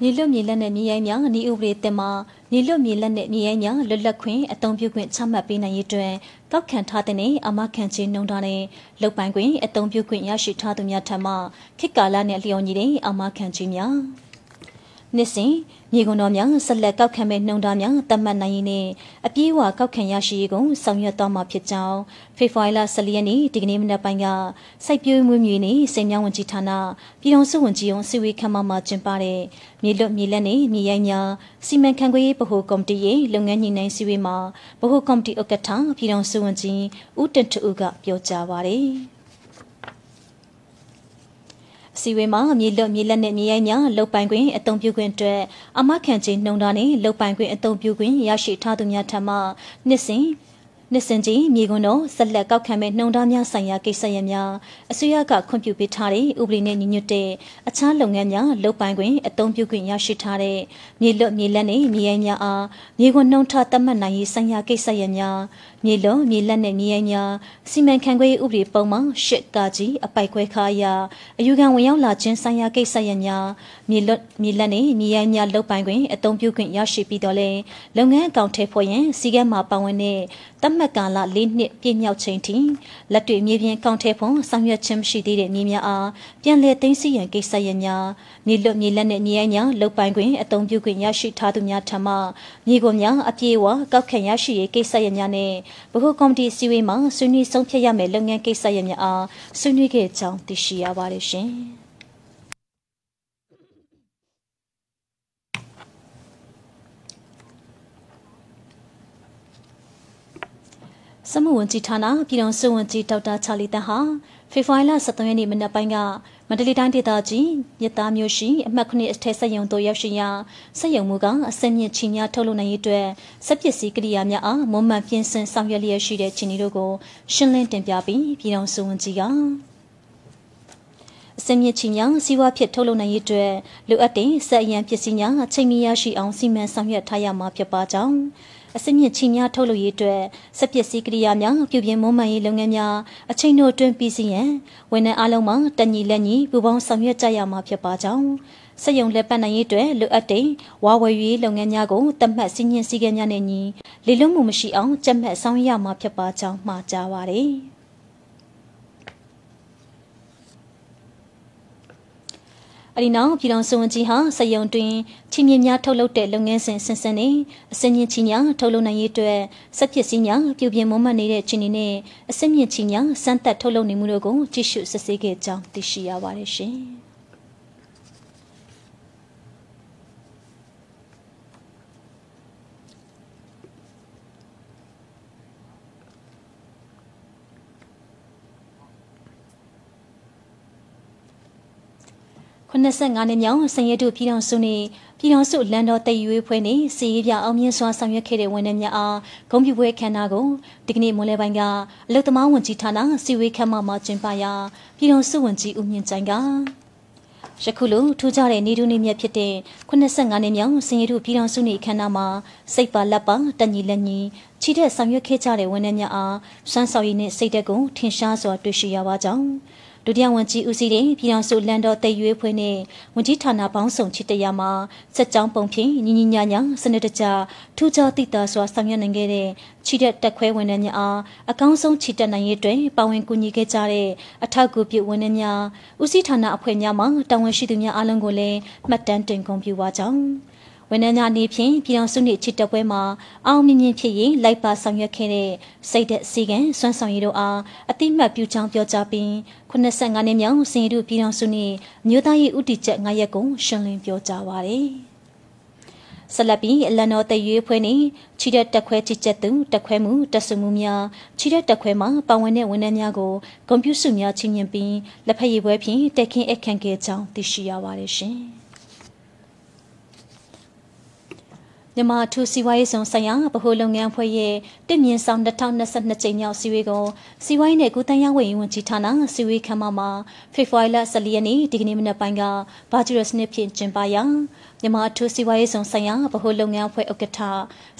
မြေလွတ်မြေလက်နဲ့မြေရိုင်းများဤဥပဒေတင်မှာမြေလွတ်မြေလက်နဲ့မြေရိုင်းများလွတ်လပ်ခွင့်အသုံးပြုခွင့်ချမှတ်ပေးနိုင်ရေးတွင်ကောက်ခံထားတဲ့အမခံချင်းနှုံထားတဲ့လုတ်ပိုင်ခွင့်အသုံးပြုခွင့်ရရှိထားသူများထံမှခေတ်ကာလနဲ့လျော်ညီတဲ့အမခံချင်းများ နှစ်စဉ်မြေကွန်တော်များဆက်လက်ကောက်ခံမဲ့နှုံသားများတတ်မှတ်နိုင်ရင်းနဲ့အပြေးအဝကောက်ခံရရှိရေးကိုဆောင်ရွက်သွားမှာဖြစ်ကြောင်းဖေဖော်ဝါရီလ14ရက်နေ့ဒီကနေ့မနက်ပိုင်းကစိုက်ပျိုးမွေးမြူနေစိန်မြောင်းဝန်ကြီးဌာနပြည်တော်စုဝန်ကြီးရုံးစီဝေးခမ်းမမှာကျင်းပတဲ့မြေလွတ်မြေလက်နဲ့မြေရိုင်းများစီမံခန့်ခွဲရေးဗဟိုကော်မတီရဲ့လုပ်ငန်းညှိနှိုင်းစည်းဝေးမှာဗဟိုကော်မတီဥက္ကဋ္ဌပြည်တော်စုဝန်ကြီးဦးတင်ထူကပြောကြားပါရယ် စီဝေမှာမြေလွတ်မြေလက်နဲ့မြေရိုင်းများလုတ်ပိုင်ခွင့်အသုံးပြုခွင့်အတွက်အမခံခြင်းနှုံတာနဲ့လုတ်ပိုင်ခွင့်အသုံးပြုခွင့်ရရှိထားသူများထံမှနှစ်စဉ်နှစ်စင်ကြီးမြေကွန်းတော်ဆက်လက်ကောက်ခံမဲ့နှုံသားများဆိုင်ရာကိစ္စရပ်များအစိုးရကခွင့်ပြုပေးထားတဲ့ဥပဒေနဲ့ညီညွတ်တဲ့အခြားလုပ်ငန်းများလုပ်ပိုင်ခွင့်အသုံးပြုခွင့်ရရှိထားတဲ့မြေလွတ်မြေလက်နဲ့မြေရိုင်းများအားမြေကွန်းနှုံထသတ်မှတ်နိုင်ရေးဆိုင်ရာကိစ္စရပ်များ မြေလွတ်မြေလက်နဲ့မြေရိုင်းများစီမံခန့်ခွဲရေးဥပဒေပုံမှန်ရှစ်ကကြီးအပိုက်ခွဲခါရအယူခံဝင်ရောက်လာခြင်းဆိုင်ရာကိစ္စရပ်များမြေလွတ်မြေလက်နဲ့မြေရိုင်းများလုပ်ပိုင်ခွင့်အသုံးပြုခွင့်ရရှိပြီးတော့လဲလုပ်ငန်းအကောင့်ထဲဖွဲ့ရင်စီကဲမှာပါဝင်တဲ့တတ်မှတ်ကာလ၄နှစ်ပြည့်မြောက်ချိန်ထိလက်တွေ့မြေပြင်ကောင်းထဲဖို့ဆောင်ရွက်ခြင်းမရှိသေးတဲ့မြေများအားပြန်လည်သိမ်းဆည်းရန်ကိစ္စရပ်များမြေလွတ်မြေလက်နဲ့မြေရိုင်းများလုတ်ပိုင်ခွင့်အသုံးပြုခွင့်ရရှိထားသူများထံမှမြေကုန်များအပြေအဝကောက်ခံရရှိရေးကိစ္စရပ်များနဲ့ဗဟိုကော်မတီစည်းဝေးမှာဆွေးနွေးဆုံးဖြတ်ရမယ့်လုပ်ငန်းကိစ္စရပ်များအားဆွေးနွေးခဲ့ကြောင်းသိရှိရပါတယ်ရှင်။ စမှုဝန်ကြီးဌာနပြည်တော်စုဝန်ကြီးဒေါက်တာချာလီတန်ဟာဖေဖော်ဝါရီလ23ရက်နေ့မနက်ပိုင်းကမန္တလေးတိုင်းဒေသကြီးမြစ်သားမြို့ရှိအမှတ်9အထက်ဆက်ယုံတို့ရောက်ရှိရာဆက်ယုံမှုကအစက်မြင့်ချီများထုတ်လုပ်နိုင်ရေးအတွက်စက်ပစ္စည်းကိရိယာများအားမွန်မှန်ပြင်ဆင်ဆောင်ရွက်လျက်ရှိတဲ့ခြေနေတို့ကိုရှင်းလင်းတင်ပြပြီးပြည်တော်စုဝန်ကြီးကအစမြင့်ချီများစီးပွားဖြစ်ထုတ်လုပ်နိုင်ရေးအတွက်လိုအပ်တဲ့စက်အရန်ပစ္စည်းများအချိန်မီရရှိအောင်စီမံဆောင်ရွက်ထားရမှာဖြစ်ပါကြောင်း အစစ်မြစ်ချီများထုတ်လုပ်ရေးအတွက်စက်ပစ္စည်းကိရိယာများပြုပြင်မွမ်းမံရေးလုပ်ငန်းများအချိန်တို့အတွင်းပြီးစီးရန်ဝန်ထမ်းအလုံးမှတညီလက်ညီပူးပေါင်းဆောင်ရွက်ကြရမှာဖြစ်ပါကြောင်းစက်ယုံလက်ပတ်နိုင်ရေးအတွက်လိုအပ်တဲ့ဝါဝယ်ရေးလုပ်ငန်းများကိုတတ်မှတ်စည်းညှင်းစည်းကမ်းများနဲ့ညီလေလွတ်မှုမရှိအောင်ကြက်မှတ်ဆောင်ရွက်ရမှာဖြစ်ပါကြောင်းမှာကြားပါရယ်။ အဒီနောက်ပြည်တော်စုံကြီးဟာစယုံတွင်ချီမြင့်များထုတ်လုပ်တဲ့လုပ်ငန်းစဉ်ဆင်ဆင်နဲ့အစင်းမြင့်ချီများထုတ်လုပ်နိုင်ရေးအတွက်စက်ပစ္စည်းများပြုပြင်မွမ်းမံနေတဲ့ချီနေနဲ့အစင်းမြင့်ချီများစမ်းသပ်ထုတ်လုပ်နေမှုတို့ကိုကြည့်ရှုစစ်ဆေးခဲ့ကြောင်းသိရှိရပါတယ်ရှင်။ 85နှစ်မြောက်စင်ရတုပြည်တော်စုနှင့်ပြည်တော်စုလန်တော်တည်ရွေးဖွဲ့နှင့်စီရေးပြအောင်မြင်စွာဆောင်ရွက်ခဲ့တဲ့ဝန်ထမ်းများအားဂုဏ်ပြုပွဲခမ်းနားကိုဒီကနေ့မွန်လယ်ပိုင်းကအလုသမားဝန်ကြီးဌာနစီဝေးခမ်းမမှာကျင်းပရာပြည်တော်စုဝန်ကြီးဦးမြင့်ကြိုင်ကယခုလိုထူးခြားတဲ့နေတူနေမြတ်ဖြစ်တဲ့85နှစ်မြောက်စင်ရတုပြည်တော်စုနှင့်ခမ်းနားမှာစိတ်ပါလက်ပါတညီလက်ညီချီတဲ့ဆောင်ရွက်ခဲ့ကြတဲ့ဝန်ထမ်းများအားစွမ်းဆောင်ရည်နှင့်စိတ်သက်ကိုထင်ရှားစွာတွေ့ရှိရပါကြောင်း ဒုတိယဝန်ကြီးဦးစီးတဲ့ပြည်ထောင်စုလန်တော်တည်ရွေးဖွဲ့နဲ့ဝန်ကြီးဌာနပေါင်းစုံချစ်တရမှာစက်ကြောင်းပုံဖြင့်ညီညီညာညာစနစ်တကျထူးခြားသိတာစွာဆောင်ရွက်နိုင်ခဲ့တဲ့ချီတက်တက်ခွဲဝန်ထမ်းများအားအကောင်းဆုံးချီတက်နိုင်ရေးအတွက်ပါဝင်ကူညီခဲ့ကြတဲ့အထောက်အကူပြုဝန်ထမ်းများဦးစီးဌာနအဖွဲ့များမှတာဝန်ရှိသူများအားလုံးကိုလည်းမှတ်တမ်းတင်ဂုဏ်ပြုပါကြောင်း ဝန်ထမ်းများအနေဖြင့်ပြည်အောင်စုနှင့်ချစ်တပ်ပွဲမှာအောင်မြင်မြင်ဖြစ်ရင်လိုက်ပါဆောင်ရွက်ခဲ့တဲ့စိတ်သက်စီကံစွမ်းဆောင်ရည်တို့အားအတိမတ်ပြုကြောင်းပြောကြားပြီး85နှစ်မြောက်စင်ရူပြည်အောင်စုနှင့်မြို့သားရေးဥတီချက်9ရက်ကိုရှင်းလင်းပြောကြားပါရယ်ဆလပီအလန်တော်တရွေးဖွဲ့နေချီတဲ့တက်ခွဲချစ်ချက်သူတက်ခွဲမှုတက်ဆမှုများချီတဲ့တက်ခွဲမှာပါဝင်တဲ့ဝန်ထမ်းများကိုကွန်ပျူတာများချင်းမြင်ပြီးလက်ဖက်ရည်ပွဲဖြင့်တက်ခင်းအခန့်ခဲ့ကြောင်းသိရှိရပါတယ်ရှင်။ မြန်မာထူစီဝိုင်းဆောင်ဆိုင်ရာဗဟိုလုပ်ငန်းဖွဲ့ရဲ့တင့်မြင့်ဆောင်2022ကြိမ်မြောက်စီဝေးကိုစီဝိုင်းနဲ့ကုတန်းရဝယ်ဝင်ကြီးဌာနစီဝေးခမ်းမမှာဖေဖော်ဝါရီလ14ရက်နေ့ဒီကနေ့မနက်ပိုင်းကဘာဂျီရစနစ်ဖြင့်ကျင်းပရာမြန်မာထူစီဝိုင်းဆောင်ဆိုင်ရာဗဟိုလုပ်ငန်းဖွဲ့ဥက္ကဋ္ဌ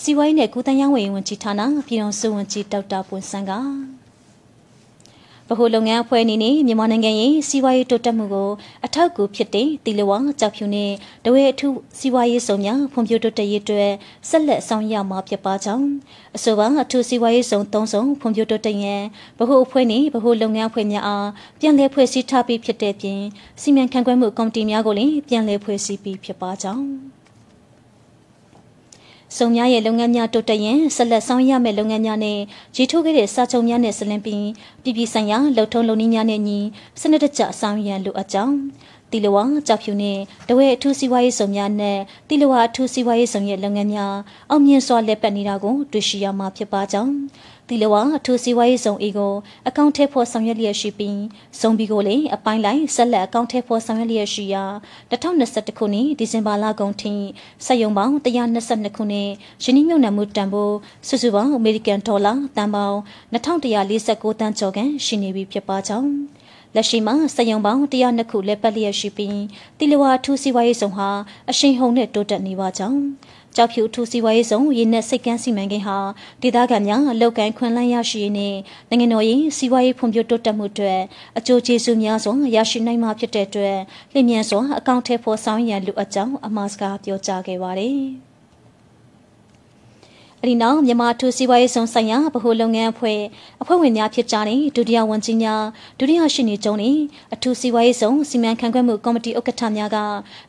စီဝိုင်းနဲ့ကုတန်းရဝယ်ဝင်ကြီးဌာနပြည်တော်စုဝန်ကြီးဒေါက်တာပွန်ဆန်းက ဗဟိုလုပ်ငန်းအဖွဲ့အနေနဲ့မြန်မာနိုင်ငံရဲ့စီးပွားရေးတိုးတက်မှုကိုအထောက်အကူဖြစ်တဲ့တီလဝါကြောက်ဖြူနဲ့တဝဲအထူးစီးပွားရေးစုံများဖွံ့ဖြိုးတိုးတက်ရေးအတွက်ဆက်လက်ဆောင်ရွက်မှာဖြစ်ပါကြောင်းအဆိုပါအထူးစီးပွားရေးစုံသုံးစုံဖွံ့ဖြိုးတိုးတက်ရန်ဗဟိုအဖွဲ့နဲ့ဗဟိုလုပ်ငန်းအဖွဲ့များအားပြန်လည်ဖွဲ့စည်းထားပြီးဖြစ်တဲ့ပြင်စီမံခန့်ခွဲမှုကော်မတီများကိုလည်းပြန်လည်ဖွဲ့စည်းပြီးဖြစ်ပါကြောင်း စုံများရဲ့လုပ်ငန်းများတိုးတက်ရင်ဆက်လက်ဆောင်ရမယ့်လုပ်ငန်းများနဲ့ကြီးထိုးခဲ့တဲ့စာချုပ်များနဲ့ဆလင်းပြီးပြည်ပြည်ဆိုင်ရာလှုပ်ထုံးလုပ်နည်းများနဲ့ညီစနစ်တကျဆောင်ရန်လိုအပ်ကြောင်း တီလဝါကြောက်ဖြူနဲ့တဝဲအထူးစီးပွားရေးစုံများနဲ့တီလဝါအထူးစီးပွားရေးစုံရဲ့လုပ်ငန်းများအောင်မြင်စွာလက်ပတ်နေတာကိုတွေ့ရှိရမှာဖြစ်ပါကြောင်းတီလဝါအထူးစီးပွားရေးစုံအေကိုအကောင့်ထဲဖို့ဆောင်ရွက်လျက်ရှိပြီးစုံဘီကိုလည်းအပိုင်းလိုက်ဆက်လက်အကောင့်ထဲဖို့ဆောင်ရွက်လျက်ရှိရာ2021ခုနှစ်ဒီဇင်ဘာလကုန်ထိစက်ယုံပေါင်း122ခုနဲ့ယင်းနှမြုံနံမှုတန်ဖိုးစုစုပေါင်းအမေရိကန်ဒေါ်လာတန်ပေါင်း2149တန်ကျော်ကန်ရှိနေပြီဖြစ်ပါကြောင်း လက်ရှိမှာစက်ယုံပေါင်း102ခုလက်ပတ်လျက်ရှိပြီးတီလဝါထူးစီဝါရေးဆောင်ဟာအရှိန်ဟုန်နဲ့တိုးတက်နေပါကြောင်းကြောက်ဖြူထူစီဝါရေးဆောင်ရင်းနဲ့စိတ်ကန်းစီမံကိန်းဟာဒေသခံများအလောက်ကန်ခွန်လန်းရရှိရေးနဲ့နိုင်ငံတော်ရေးစီဝါရေးဖွံ့ဖြိုးတိုးတက်မှုတွေအကျိုးကျေးဇူးများစွာရရှိနိုင်မှာဖြစ်တဲ့အတွက်လျင်မြန်စွာအကောင့်ထဲပေါ်ဆောင်ရန်လိုအပ်ကြောင်းအမှားစကားပြောကြားခဲ့ပါတယ်။ အဒီနောက်မြန်မာထူစီပွားရေးဆောင်ဆိုင်ရာဗဟိုလုပ်ငန်းအဖွဲ့အဖွဲ့ဝင်များဖြစ်ကြတဲ့ဒုတိယဝန်ကြီးများဒုတိယရှိနေကျုံနဲ့အထူးစီပွားရေးဆောင်စီမံခန့်ခွဲမှုကော်မတီဥက္ကဋ္ဌများက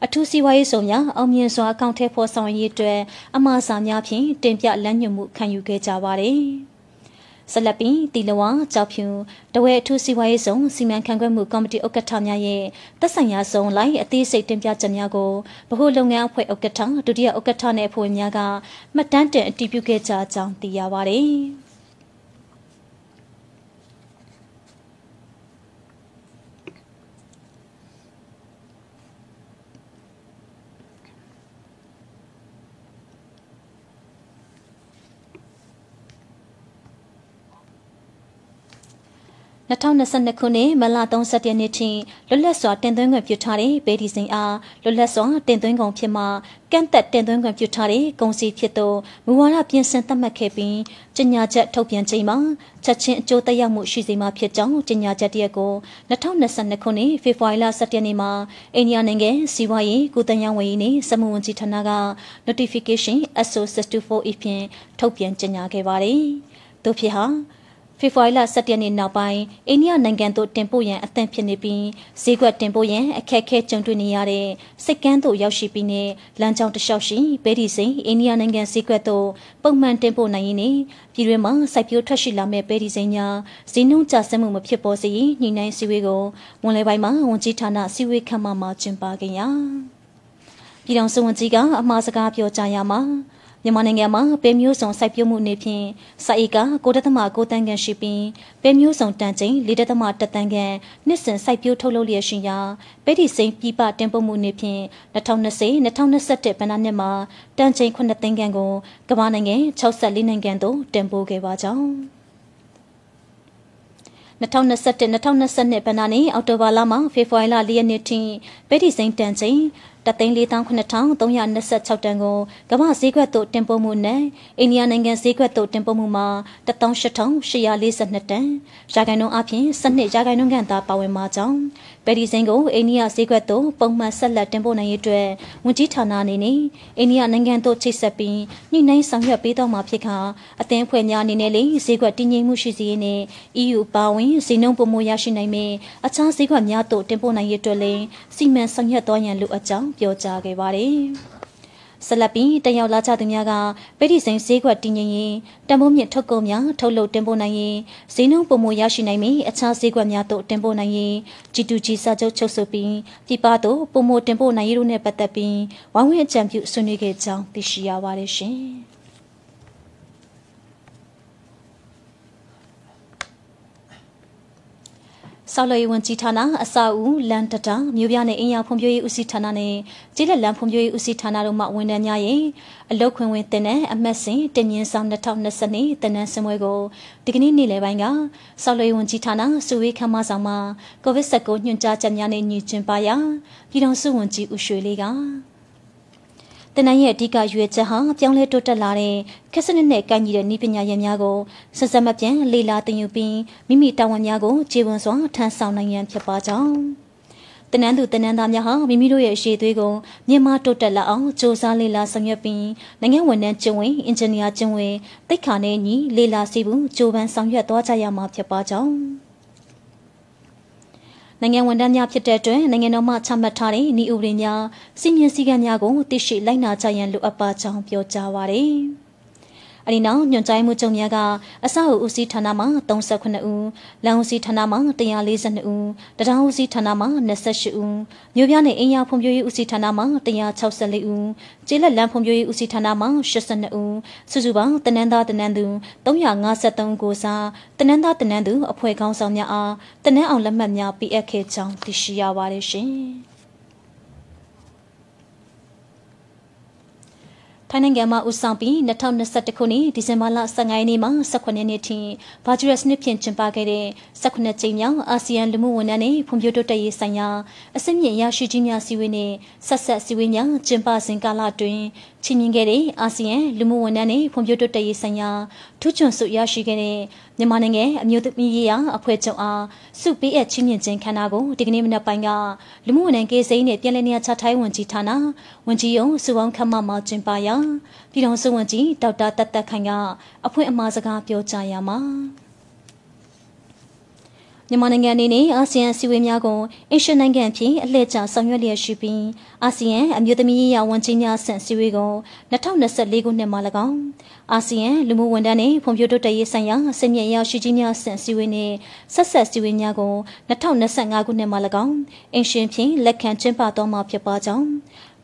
အထူးစီပွားရေးဆောင်များအောင်မြင်စွာအကောင့်ထဲပေါ်ဆောင်ရေးအတွက်အမှားစာများဖြင့်တင်ပြလမ်းညွှန်မှုခံယူခဲ့ကြပါတယ်။ ဆလပီတီလဝါကြောက်ဖြူတဝဲအထူးစီဝါရေးဆောင်စီမံခန့်ခွဲမှုကော်မတီဥက္ကဋ္ဌများရဲ့သက်ဆိုင်ရာဆုံးလိုက်အသေးစိတ်တင်ပြချက်များကိုဗဟိုလုပ်ငန်းအဖွဲ့ဥက္ကဋ္ဌဒုတိယဥက္ကဋ္ဌနဲ့အဖွဲ့ဝင်များကမှတ်တမ်းတင်အတည်ပြုခဲ့ကြကြောင်းသိရပါတယ်။ 2022ခုနှစ်မလ31ရက်နေ့ထိလွတ်လပ်စွာတင်သွင်းခွင့်ပြုထားတဲ့ဘေဒီစိန်အားလွတ်လပ်စွာတင်သွင်းကုန်ဖြစ်မှကန့်သက်တင်သွင်းခွင့်ပြုထားတဲ့ကုန်စည်ဖြစ်သောမူဝါဒပြင်ဆင်သတ်မှတ်ခဲ့ပြီးကြေညာချက်ထုတ်ပြန်ချိန်မှာချက်ချင်းအကျိုးသက်ရောက်မှုရှိစေမှာဖြစ်ကြောင်းကြေညာချက်တရက်ကို2022ခုနှစ်ဖေဖော်ဝါရီလ17ရက်နေ့မှာအိန္ဒိယနိုင်ငံစီးပွားရေးကုသရေးဝန်ကြီးနှင့်စမှုဝန်ကြီးဌာနက notification SO624 ဖြင့်ထုတ်ပြန်ကြေညာခဲ့ပါတယ်။တို့ဖြစ်ဟာ ဖေဖော်ဝါရီလ17ရက်နေ့နောက်ပိုင်းအိန္ဒိယနိုင်ငံသို့တင်ပို့ရန်အသင့်ဖြစ်နေပြီးဈေးကွက်တင်ပို့ရန်အခက်အခဲကြုံတွေ့နေရတဲ့စိတ်ကန်းသို့ရောက်ရှိပြီးနဲ့လမ်းကြောင်းတစ်လျှောက်ရှိဘဲဒီစိန်အိန္ဒိယနိုင်ငံဈေးကွက်သို့ပုံမှန်တင်ပို့နိုင်ရင်းနဲ့ပြည်တွင်းမှာစိုက်ပျိုးထွက်ရှိလာမဲ့ဘဲဒီစိန်ညာဈေးနှုန်းကျဆင်းမှုမဖြစ်ပေါ်စေရညှိနှိုင်းစည်းဝေးကိုဝန်လဲပိုင်းမှာဝန်ကြီးဌာနစည်းဝေးခန့်မှမှာကျင်းပခဲ့ရာပြည်တော်စုဝန်ကြီးကအမှားစကားပြောကြားရမှာ မြန်မာနိုင်ငံမှာပဲမျိုးစုံစိုက်ပျိုးမှုနေဖြင့်စိုက်ဧက9.9တန်းခန့်ရှိပြီးပဲမျိုးစုံတန်ချိန်4.1တန်းခန့်နှစ်စဉ်စိုက်ပျိုးထုတ်လုပ်လျက်ရှိရာပဲဒီစိန်ပြပတင်ပို့မှုနေဖြင့်2020 2021ဘဏ္ဍာနှစ်မှာတန်ချိန်9သိန်းခန့်ကိုကမ္ဘာနိုင်ငံ64နိုင်ငံသို့တင်ပို့ခဲ့ပါကြောင်း2021 2022ဘဏ္ဍာနှစ်အောက်တိုဘာလမှဖေဖော်ဝါရီလ4ရက်နေ့ထိပဲဒီစိန်တန်ချိန်3,4326တန်ကိုကမ္ဘာဈေးကွက်သို့တင်ပို့မှုနဲ့အိန္ဒိယနိုင်ငံဈေးကွက်သို့တင်ပို့မှုမှာ18,842တန်ရာခိုင်နှုန်းအပြင်12ရာခိုင်နှုန်းခန့်သာပါဝင်မှာကြောင်းပယ်ဒီစင်းကိုအိန္ဒိယဈေးကွက်သို့ပုံမှန်ဆက်လက်တင်ပို့နိုင်ရေးအတွက်ဝန်ကြီးဌာနအနေနဲ့အိန္ဒိယနိုင်ငံသို့ချိတ်ဆက်ပြီးညှိနှိုင်းဆောင်ရွက်ပေးတော့မှာဖြစ်ခါအသင်းဖွဲ့များအနေနဲ့လေဈေးကွက်တည်ငြိမ်မှုရှိစေရေးနဲ့ EU ပါဝင်ဈေးနှုန်းပုံမရရှိနိုင်မယ့်အခြားဈေးကွက်များသို့တင်ပို့နိုင်ရေးအတွက်လည်းစီမံဆောင်ရွက်သွားရန်လိုအပ်ကြောင်းပြောကြားခဲ့ပါတယ်။ဆက်လက်ပြီးတက်ရောက်လာကြသူများကပိဋိစိန်ဈေးကွက်တည်ငြိမ်ရင်တံပိုးမြင့်ထုတ်ကုန်များထုတ်လုပ်တင်ပို့နိုင်ရင်ဈေးနှုန်းပုံမရရှိနိုင်မီအခြားဈေးကွက်များသို့တင်ပို့နိုင်ရင် G2G စာချုပ်ချုပ်ဆိုပြီးပြပသို့ပုံမတင်ပို့နိုင်ရည်တို့နဲ့ပတ်သက်ပြီးဝိုင်းဝန်းအကြံပြုဆွေးနွေးခဲ့ကြောင်းသိရှိရပါတယ်ရှင်။ ဆောက်လုပ်ရေးဝန်ကြီးဌာနအစအဦးလန်တတာမြို့ပြနယ်အင်အားဖွံ့ဖြိုးရေးဦးစီးဌာနနဲ့ကျေးလက်လမ်းဖွံ့ဖြိုးရေးဦးစီးဌာနတို့မှဝန်ထမ်းများရဲ့အလုတ်ခွင်ဝင်တင်တဲ့အမတ်စဉ်တင်မြင့်ဆောင်2020တင်နန်းစင်ပွဲကိုဒီကနေ့နေ့လယ်ပိုင်းကဆောက်လုပ်ရေးဝန်ကြီးဌာနစုဝေးခမ်းမဆောင်မှာကိုဗစ် -19 ညွှန်ကြားချက်များနဲ့ညီကျင်ပါရာပြည်ထောင်စုဝန်ကြီးဦးရွှေလေးက တနင်္ရဲ့အဓိကရွေချက်ဟာပြောင်းလဲတိုးတက်လာတဲ့ခက်စနစ်နဲ့ကိုင်ညီတဲ့ဤပညာရည်များကိုဆက်ဆက်မပြတ်လေ့လာသင်ယူပြီးမိမိတာဝန်များကိုခြေဝန်စွာထမ်းဆောင်နိုင်ရန်ဖြစ်ပါကြောင်းတနန်းသူတနန်းသားများဟာမိမိတို့ရဲ့ရှေ့သွေးကိုမြင့်မားတိုးတက်လာအောင်စ조사လေ့လာဆောင်ရွက်ပြီးနိုင်ငံဝန်ထမ်းကျုံဝင်အင်ဂျင်နီယာကျုံဝင်တိတ်ခါနဲ့ညီလေ့လာစီဘူးကြိုးပမ်းဆောင်ရွက်သွားကြရမှာဖြစ်ပါကြောင်း နိုင်ငံဝန်ထမ်းများဖြစ်တဲ့အတွက်နိုင်ငံတော်မှချမှတ်ထားတဲ့ဤဥပဒေများစီမံစည်းကမ်းများကိုသိရှိလိုက်နာကြရန်လိုအပ်ပါကြောင်းပြောကြားပါရယ်။။ အဲဒီနောက်ညွှန်ကြားမှုချုပ်များကအစအုပ်ဦးစီးဌာနမှ38ဦး၊လမ်းဦးစီးဌာနမှ142ဦး၊တံတားဦးစီးဌာနမှ28ဦး၊မြို့ပြနယ်အင်ယာဖွံ့ဖြိုးရေးဦးစီးဌာနမှ164ဦး၊ကျေးလက်လမ်းဖွံ့ဖြိုးရေးဦးစီးဌာနမှ82ဦးစုစုပေါင်းတနန်းသားတနန်းသူ353ကိုစားတနန်းသားတနန်းသူအဖွဲ့ခေါင်းဆောင်များအားတနန်းအောင်လက်မှတ်များပေးအပ်ခဲ့ကြောင်းသိရှိရပါတယ်ရှင်။ ထိုင်းနိုင်ငံမှာဦးဆောင်ပြီး2021ခုနှစ်ဒီဇင်ဘာလ15ရက်နေ့မှ18ရက်နေ့ထိဘာဂျူရစနစ်ဖြင့်ကျင်းပခဲ့တဲ့18ကြိမ်မြောက်အာဆီယံလူမှုဝန်ထမ်းနှင့်ဖွံ့ဖြိုးတိုးတက်ရေးဆိုင်ရာအစည်းအဝေးရရှိကြီးများစည်းဝေးနှင့်ဆက်ဆက်စည်းဝေးများကျင်းပစဉ်ကာလအတွင်း ချီးမြှင့်ခဲ့တဲ့အာဆီယံလူမှုဝန်ထမ်းနှင့်ဖွံ့ဖြိုးတိုးတက်ရေးဆိုင်ရာထူးချွန်ဆုရရှိခဲ့တဲ့မြန်မာနိုင်ငံအမျိုးသမီးရေးရာအဖွဲ့ချုပ်အားစုပေးအပ်ချီးမြှင့်ခြင်းခမ်းနားကိုဒီကနေ့မနက်ပိုင်းကလူမှုဝန်ထမ်းကေစိမ်းနဲ့ပြည်내နေရာချထိုင်းဝန်ကြီးဌာနဝန်ကြီးရုံးစုပေါင်းခမ်းမမှာကျင်းပရာပြည်ထောင်စုဝန်ကြီးဒေါက်တာတတ်တတ်ခိုင်ကအဖွင့်အမှားစကားပြောကြားရမှာ မြန်မာနိုင်ငံအနေနဲ့အာဆီယံစီဝေးများကိုအရှင်းနိုင်ငံဖြင့်အလှည့်ကျဆောင်ရွက်လျက်ရှိပြီးအာဆီယံအမျိုးသမီးရေးရာဝန်ကြီးများဆင့်စီဝေးကို2024ခုနှစ်မှာ၎င်းအာဆီယံလူမှုဝန်ထမ်းနှင့်ဖွံ့ဖြိုးတိုးတက်ရေးဆိုင်ရာစင်မြင့်ရရှိကြီးများဆင့်စီဝေးနှင့်ဆက်ဆက်စီဝေးများကို2025ခုနှစ်မှာ၎င်းအင်ရှင်ဖြင့်လက်ခံကျင်းပတော်မှာဖြစ်ပါကြောင်း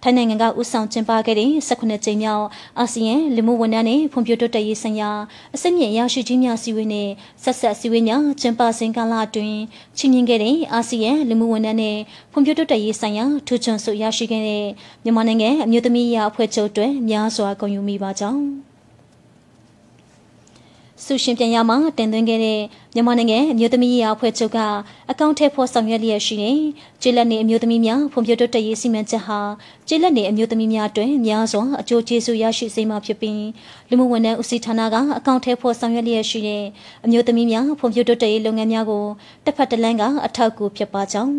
ထိုင်းနိုင်ငံကဦးဆောင်ကျင်းပခဲ့တဲ့18ကြိမ်မြောက်အာဆီယံလူမှုဝန်ထမ်းနှင့်ဖွံ့ဖြိုးတိုးတက်ရေးဆိုင်ရာအစိမ့်မြင့်ရရှိကြီးများစီဝေးနှင့်ဆက်ဆက်စီဝေးများကျင်းပစဉ်ကာလအတွင်းချီးမြှင့်ခဲ့တဲ့အာဆီယံလူမှုဝန်ထမ်းနှင့်ဖွံ့ဖြိုးတိုးတက်ရေးဆိုင်ရာထူးချွန်ဆုရရှိခဲ့တဲ့မြန်မာနိုင်ငံအမျိုးသမီးရာအဖွဲ့ချုပ်တွင်များစွာဂုဏ်ယူမိပါကြောင်း ဆူရှင်ပြန်ရမှာတင်သွင်းခဲ့တဲ့မြန်မာနိုင်ငံအမျိုးသမီးရေးအဖွဲ့ချုပ်ကအကောင့်ထဲဖော်ဆောင်ရွက်လျက်ရှိတဲ့ကျေလက်နေအမျိုးသမီးများဖွံ့ဖြိုးတိုးတက်ရေးစီမံချက်ဟာကျေလက်နေအမျိုးသမီးများတွင်များစွာအကျိုးကျေးဇူးရရှိစေမှာဖြစ်ပြီးလူမှုဝန်ထမ်းဦးစီးဌာနကအကောင့်ထဲဖော်ဆောင်ရွက်လျက်ရှိတဲ့အမျိုးသမီးများဖွံ့ဖြိုးတိုးတက်ရေးလုပ်ငန်းများကိုတစ်ဖက်တစ်လမ်းကအထောက်အကူဖြစ်ပါကြောင်း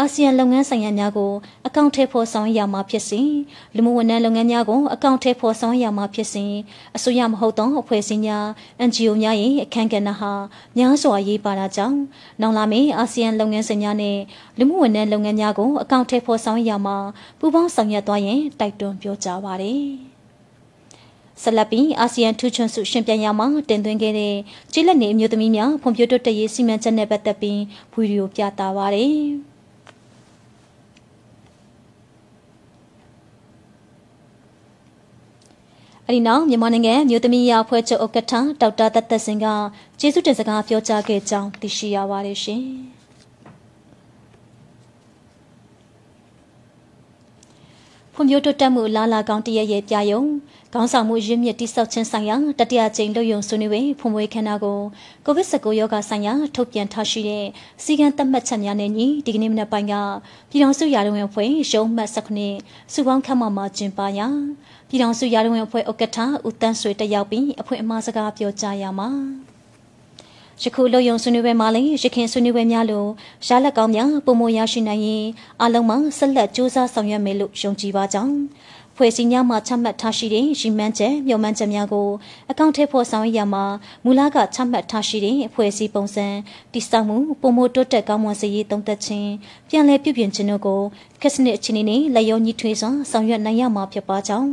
အာဆီယံလုပ်ငန်းဆိုင်ရာများကိုအကောင့်ထဲဖော်ဆောင်ရမှာဖြစ်စဉ်လူမှုဝန်ထမ်းလုပ်ငန်းများကိုအကောင့်ထဲဖော်ဆောင်ရမှာဖြစ်စဉ်အစိုးရမဟုတ်သောအဖွဲ့အစည်းများ NGO များရဲ့အခမ်းကဏ္ဍဟာများစွာရေးပါတာကြောင့်နောက်လာမယ့်အာဆီယံလုပ်ငန်းစဉ်များနဲ့လူမှုဝန်ထမ်းလုပ်ငန်းများကိုအကောင့်ထဲဖော်ဆောင်ရမှာပူးပေါင်းဆောင်ရွက်သွားရင်တိုက်တွန်းပြောကြားပါရစေဆလပီအာဆီယံထူးချွန်စုရှင်ပြန်ရမှာတင်သွင်းခဲ့တဲ့ကြီးလက်နေအမျိုးသမီးများဖွံ့ဖြိုးတိုးတက်ရေးစီမံချက်နဲ့ပတ်သက်ပြီးဗီဒီယိုပြသပါရစေ။ အဲဒီနောက်မြန်မာနိုင်ငံမြို့သမီးရအဖွဲ့ချုပ်ဥက္ကဋ္ဌဒေါက်တာသက်သက်စင်ကကျေးဇူးတင်စကားပြောကြားခဲ့ကြောင်းသိရှိရပါတယ်ရှင်။ဖွံ့ဖြိုးတိုးတက်မှုလာလာကောင်းတရရဲ့ပြယုံခေါင်းဆောင်မှုရင်းမြစ်တိစောက်ခြင်းဆိုင်ရာတတိယကြိမ်လုပ်ယုံဆွေးနွေးပွဲဖွံ့ဖြိုးခန္ဓာကိုကိုဗစ် -19 ရောဂါဆိုင်ရာထုတ်ပြန်ထားရှိတဲ့စီကံသတ်မှတ်ချက်များနဲ့ညီဒီကနေ့မနက်ပိုင်းကပြည်ထောင်စုရာထဝင်အဖွဲ့ရုံးမှတ်19စုပေါင်းခန့်မှမှာကျင်းပရာ ပြည်ထောင်စုရာထဝင်အဖွဲ့ဥက္ကဋ္ဌဦးတန်းဆွေတက်ရောက်ပြီးအဖွဲ့အမှားစကားပြောကြားရမှာယခုလုံယုံဆွေးနွေးပွဲမှာလည်းရခင်ဆွေးနွေးပွဲများလိုရလက်ကောင်းများပုံမရရှိနိုင်ရင်အလုံးမှာဆက်လက်စူးစမ်းဆောင်ရွက်မယ်လို့ယုံကြည်ပါကြောင်း ဖွဲ့စည်းများမှချမှတ်ထားရှိတဲ့ရည်မှန်းချက်မျှော်မှန်းချက်များကိုအကောင့်ထဲပေါ်ဆောင်ရမှာမူလကချမှတ်ထားရှိတဲ့ဖွဲ့စည်းပုံစံတိစောက်မှုပုံမတိုးတက်ကောင်းမွန်စေရေးသုံးသက်ခြင်းပြန်လည်ပြုပြင်ခြင်းတို့ကိုခက်စနစ်အခြေအနေနဲ့လက်ရောညီထွေစွာဆောင်ရွက်နိုင်ရမှာဖြစ်ပါကြောင်း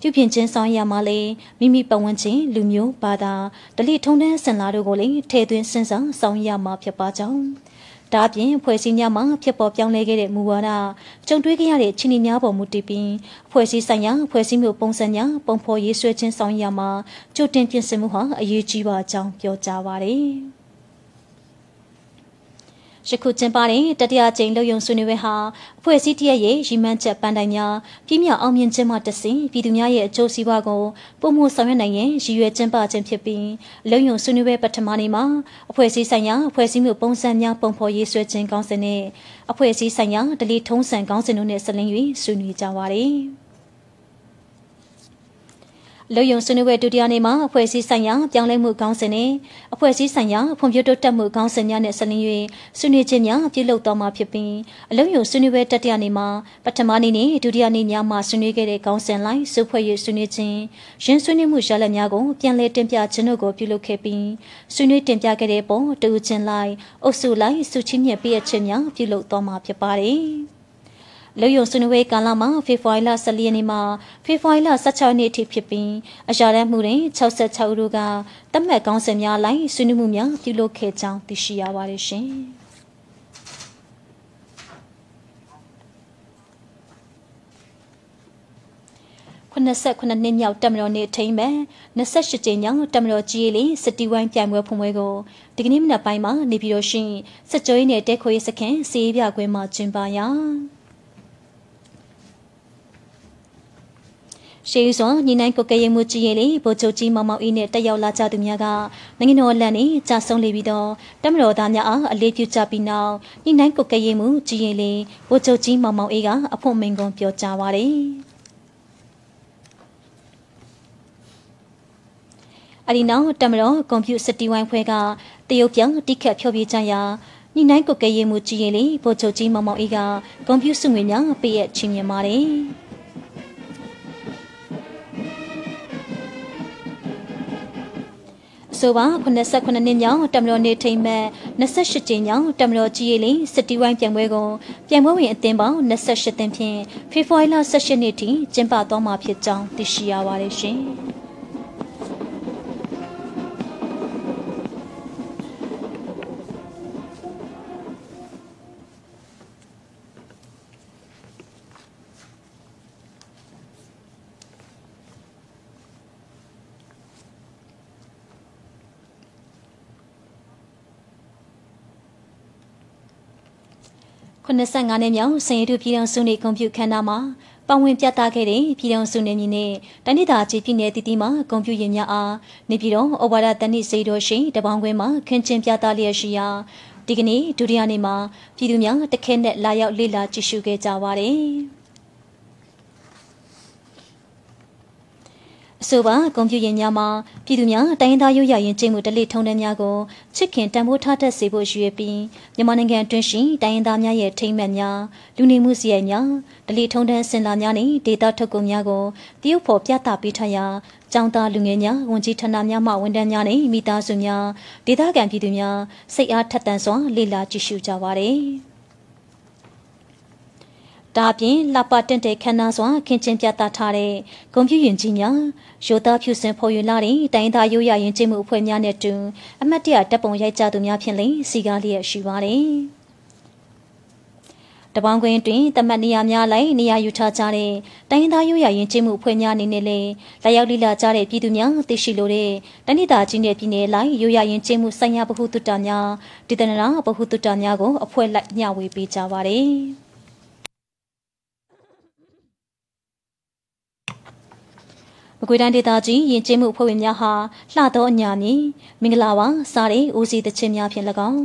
ပြုပြင်ခြင်းဆောင်ရမှာလေမိမိပတ်ဝန်းကျင်လူမျိုးဘာသာဒလိထုံတန်းစင်လာတို့ကိုလည်းထည့်သွင်းစဉ်းစားဆောင်ရမှာဖြစ်ပါကြောင်း ဒါအပြင်ဖွဲ့စည်းများမှာဖြစ်ပေါ်ပြောင်းလဲခဲ့တဲ့မူဝါဒကြုံတွေ့ခဲ့ရတဲ့ချင်းနီများပေါ်မူတည်ပြီးဖွဲ့စည်းဆိုင်ရာဖွဲ့စည်းမှုပုံစံများပုံဖော်ရေးဆွဲခြင်းဆောင်ရမှာကြိုတင်ပြင်ဆင်မှုဟာအရေးကြီးပါကြောင်းပြောကြားပါရယ်။ ယခုကျင်းပတဲ့တတိယကြိမ်လုံယုံဆွေးနွေးပွဲဟာအဖွဲ့အစည်းတရက်ရဲ့ရီမန်းချက်ပန်းတိုင်များပြည်မြောက်အောင်မြင်ခြင်းမှတဆင်ပြည်သူများရဲ့အကျိုးစီးပွားကိုပုံမှုဆောင်ရွက်နိုင်ရင်ရည်ရွယ်ကျင်းပခြင်းဖြစ်ပြီးလုံယုံဆွေးနွေးပွဲပထမနေ့မှာအဖွဲ့အစည်းဆိုင်ရာအဖွဲ့အစည်းမှုပုံစံများပုံဖော်ရေးဆွဲခြင်းကောင်းစဉ်နဲ့အဖွဲ့အစည်းဆိုင်ရာဒလီထုံးစံကောင်းစဉ်တို့နဲ့ဆက်လင်း၍ဆွေးနွေးကြပါရစေ။ လုံယုံဆွေးနွေးပွဲဒုတိယနေ့မှာအဖွဲ့အစည်းဆိုင်ရာပြောင်းလဲမှုကောင်းစဉ်နဲ့အဖွဲ့အစည်းဆိုင်ရာဖွံ့ဖြိုးတိုးတက်မှုကောင်းစဉ်များနဲ့ဆက်လင်း၍ဆွေးနွေးခြင်းများပြုလုပ်သွားမှာဖြစ်ပြီးအလုံယုံဆွေးနွေးပွဲတတိယနေ့မှာပထမနေ့နဲ့ဒုတိယနေ့များမှာဆွေးနွေးခဲ့တဲ့ကောင်းစဉ်လိုက်စုဖွဲ့၍ဆွေးနွေးခြင်းရင်းဆွေးနွေးမှုရလဒ်များကိုပြန်လည်တင်ပြခြင်းတို့ကိုပြုလုပ်ခဲ့ပြီးဆွေးနွေးတင်ပြခဲ့တဲ့ပုံတူချင်းလိုက်အုပ်စုလိုက်စုချင်းမြင့်ပြည့်ခြင်းများပြုလုပ်သွားမှာဖြစ်ပါတယ်။ လူယုံဆွေးနွေးပွဲကာလမှာဖေဖော်ဝါရီလ14ရက်နေ့မှာဖေဖော်ဝါရီလ16ရက်နေ့အထိဖြစ်ပြီးအရာတန်းမှုတွင်66ဦးတို့ကတတ်မှတ်ကောင်းစင်များလိုက်ဆွေးနွေးမှုများပြုလုပ်ခဲ့ကြောင်းသိရှိရပါတယ်ရှင်။89နှစ်မြောက်တက်မတော်နေ့ထိမ့်မဲ့28ကျင်းမြောက်တက်မတော်ကြီးလေးစတီဝိုင်းပြိုင်ပွဲဖွင့်ပွဲကိုဒီကနေ့မနက်ပိုင်းမှာနေပြည်တော်ရှိစကြွေးနယ်တဲခွေစခန်းစီးပြကွင်းမှာကျင်းပရာ ရှေးစွာညီနိုင်ကိုကရဲမှုကြီးရင်လေဗိုလ်ချုပ်ကြီးမောင်မောင်အေးနဲ့တက်ရောက်လာကြသူများကနိုင်ငံတော်လန်နေကြာဆုံးလေပြီးတော့တမတော်သားများအားအလေးပြုကြပြီးနောက်ညီနိုင်ကိုကရဲမှုကြီးရင်လေဗိုလ်ချုပ်ကြီးမောင်မောင်အေးကအဖို့မင်ကွန်ပြောကြားပါတယ်အဒီနောက်တမတော်ကွန်ပျူစတီဝိုင်းဖွဲ့ကတရုတ်ပြောင်းတိခတ်ဖြောပြကြရာညီနိုင်ကိုကရဲမှုကြီးရင်လေဗိုလ်ချုပ်ကြီးမောင်မောင်အေးကကွန်ပျူစုငွေများပေးရချင်းမြင်ပါတယ် ဆိုပါ89နှစ်မြောက်တမတော်နေထိမ့်မဲ့28ကြိမ်မြောက်တမတော်ကြီးရည်လေးစတီဝိုင်းပြိုင်ပွဲကိုပြိုင်ပွဲဝင်အသင်းပေါင်း28သင်းဖြင့်ဖေဖော်ဝါရီလ18ရက်နေ့ထိကျင်းပသွားမှာဖြစ်ကြောင်းသိရှိရပါတယ်ရှင်။ 85နှစ်မြောက်စင်ရတုပြည်တော်စုနေကွန်ပျူခန္ဓာမှာပဝင်ပြသခဲ့တဲ့ပြည်တော်စုနေမြင့်နဲ့တိုင်းဒေသကြီးပြည်နယ်တည်တည်မှာကွန်ပျူရင်များအားနေပြည်တော်ဩဘာဒတနိစေတော်ရှိတပေါင်းခွဲမှာခင်းချင်းပြသလျက်ရှိရာဒီကနေ့ဒုတိယနေ့မှာပြည်သူများတခဲနဲ့လာရောက်လေ့လာကြည့်ရှုခဲ့ကြပါတယ်။ အဆိုပါကွန်ပျူတာများမှာပြည်သူများတိုင်းသားရိုးရရင်ကျင့်မှုတလိထုံးတမ်းများကိုချစ်ခင်တန်ဖိုးထားတတ်စေဖို့ရည်ရွယ်ပြီးမြန်မာနိုင်ငံအတွင်းရှိတိုင်းသားများရဲ့ထိမ့်မှတ်များလူနေမှုစရိုက်များတလိထုံးတမ်းစင်လာများနဲ့ဒေတာထုတ်ကုန်များကိုတရုတ်ဖော်ပြသပေးထားရာကျောင်းသားလူငယ်များဝန်ကြီးဌာနများမှဝန်ထမ်းများနဲ့မိသားစုများဒေသခံပြည်သူများစိတ်အားထက်သန်စွာလေ့လာကြည့်ရှုကြပါရစေ။ ဒါပြင်လှပတင့်တဲ့ခန္ဓာစွာခင်ချင်းပြသထားတဲ့ဂုံပြူရင်ကြီးများရိုသားဖြူစင်ဖော်ယူလာတဲ့တိုင်းသားရိုးရရင်ကျင်းမှုအဖွဲ့များနဲ့တူအမတ်တရတပ်ပုံရိုက်ကြသူများဖြင့်လည်းစီကားလျက်ရှိပါတယ်တပေါင်းကွင်းတွင်တမတ်နေရာများလိုက်နေရာယူထားကြတဲ့တိုင်းသားရိုးရရင်ကျင်းမှုအဖွဲ့များအနေနဲ့လည်းလာရောက်လိလာကြတဲ့ပြည်သူများသိရှိလိုတဲ့တဏိတာကြီးနယ်ပြည်နယ်လိုက်ရိုးရရင်ကျင်းမှုဆိုင်ရာဗဟုသုတများဒေသနာဗဟုသုတများကိုအဖွဲ့လိုက်မျှဝေပေးကြပါတယ်။ မကွေတိုင်းဒေသကြီးယဉ်ကျေးမှုအဖွဲ့ဝင်များဟာလှသောအညာမီမင်္ဂလာပါစားတဲ့ဦးစီးသချင်းများဖြင့်၎င်း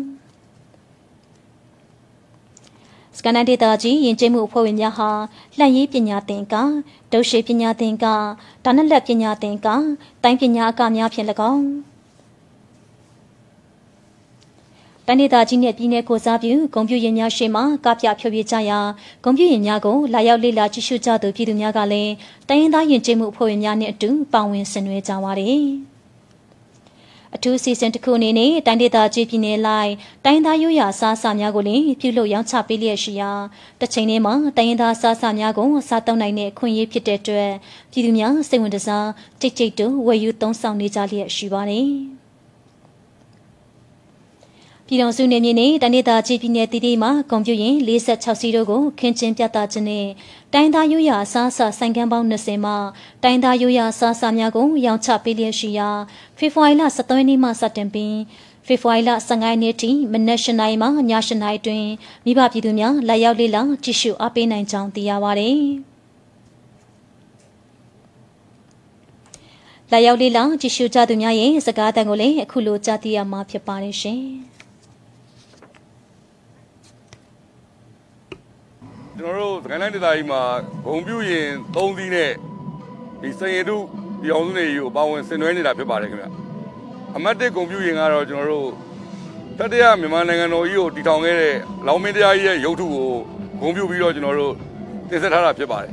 စကန်ဒေသကြီးယဉ်ကျေးမှုအဖွဲ့ဝင်များဟာလှန့်ရေးပညာသင်ကဒုရှိပညာသင်ကဒါနလက်ပညာသင်ကတိုင်းပညာအကများဖြင့်၎င်း တန်ဒေတာကြီးနဲ့ပြည်내ကိုစားပြုဂုံပြူရင်များရှေ့မှာကပြဖြိုပြကြရာဂုံပြူရင်များကိုလာရောက်လေ့လာကြည့်ရှုကြသူပြည်သူများကလည်းတိုင်းရင်းသားယဉ်ကျေးမှုအဖွဲ့ဝင်များနဲ့အတူပါဝင်ဆင်နွှဲကြပါတယ်။အထူးစီစဉ်တစ်ခုအနေနဲ့တိုင်းဒေသကြီးပြည်နယ်လိုက်တိုင်းသားရိုးရာစားစာများကိုလည်းပြုလုပ်ရောင်းချပေးလျက်ရှိရာတစ်ချိန်တည်းမှာတိုင်းရင်းသားစားစာများကိုစားတောက်နိုင်တဲ့ခွင့်ရေးဖြစ်တဲ့အတွက်ပြည်သူများစိတ်ဝင်စားကြိတ်ကြိတ်တူဝယ်ယူသုံးဆောင်နေကြလျက်ရှိပါတယ်။ ပြည်တော်စုနေမြေနဲ့တနေ့တာချီပြည်နယ်တည်တည်မှာကွန်ပျူရင်46စီတို့ကိုခင်းချင်းပြသခြင်းနဲ့တိုင်းသားရိုးရာစားစာဆိုင်ကန်းပေါင်း20မှာတိုင်းသားရိုးရာစားစာများကိုရောင်းချပေးလျက်ရှိရာဖေဖော်ဝါရီလ17ရက်နေ့မှစတင်ပြီးဖေဖော်ဝါရီလ15ရက်နေ့ထိမနက်၈နာရီမှည၈နာရီတွင်မိဘပြည်သူများလာရောက်လေ့လာကြည့်ရှုအားပေးနိုင်ကြောင်းသိရပါဗျ။လာရောက်လေ့လာကြည့်ရှုကြသူများရဲ့စကားတန်ကိုလည်းအခုလိုကြားသိရမှာဖြစ်ပါတယ်ရှင်။ ကျွန်တော်တို့စကိုင်းတိုင်းဒေသကြီးမှာဂုံပြူရင်3စီးနဲ့ဒီစင်ရတုဒီအောင်စုနေကြီးကိုပါဝင်ဆင်နွှဲနေတာဖြစ်ပါတယ်ခင်ဗျအမတ်တစ်ဂုံပြူရင်ကတော့ကျွန်တော်တို့တတိယမြန်မာနိုင်ငံတော်ကြီးကိုတည်ထောင်ခဲ့တဲ့လောင်မင်းတရားကြီးရဲ့ရုပ်ထုကိုဂုံပြူပြီးတော့ကျွန်တော်တို့တင်ဆက်ထားတာဖြစ်ပါတယ်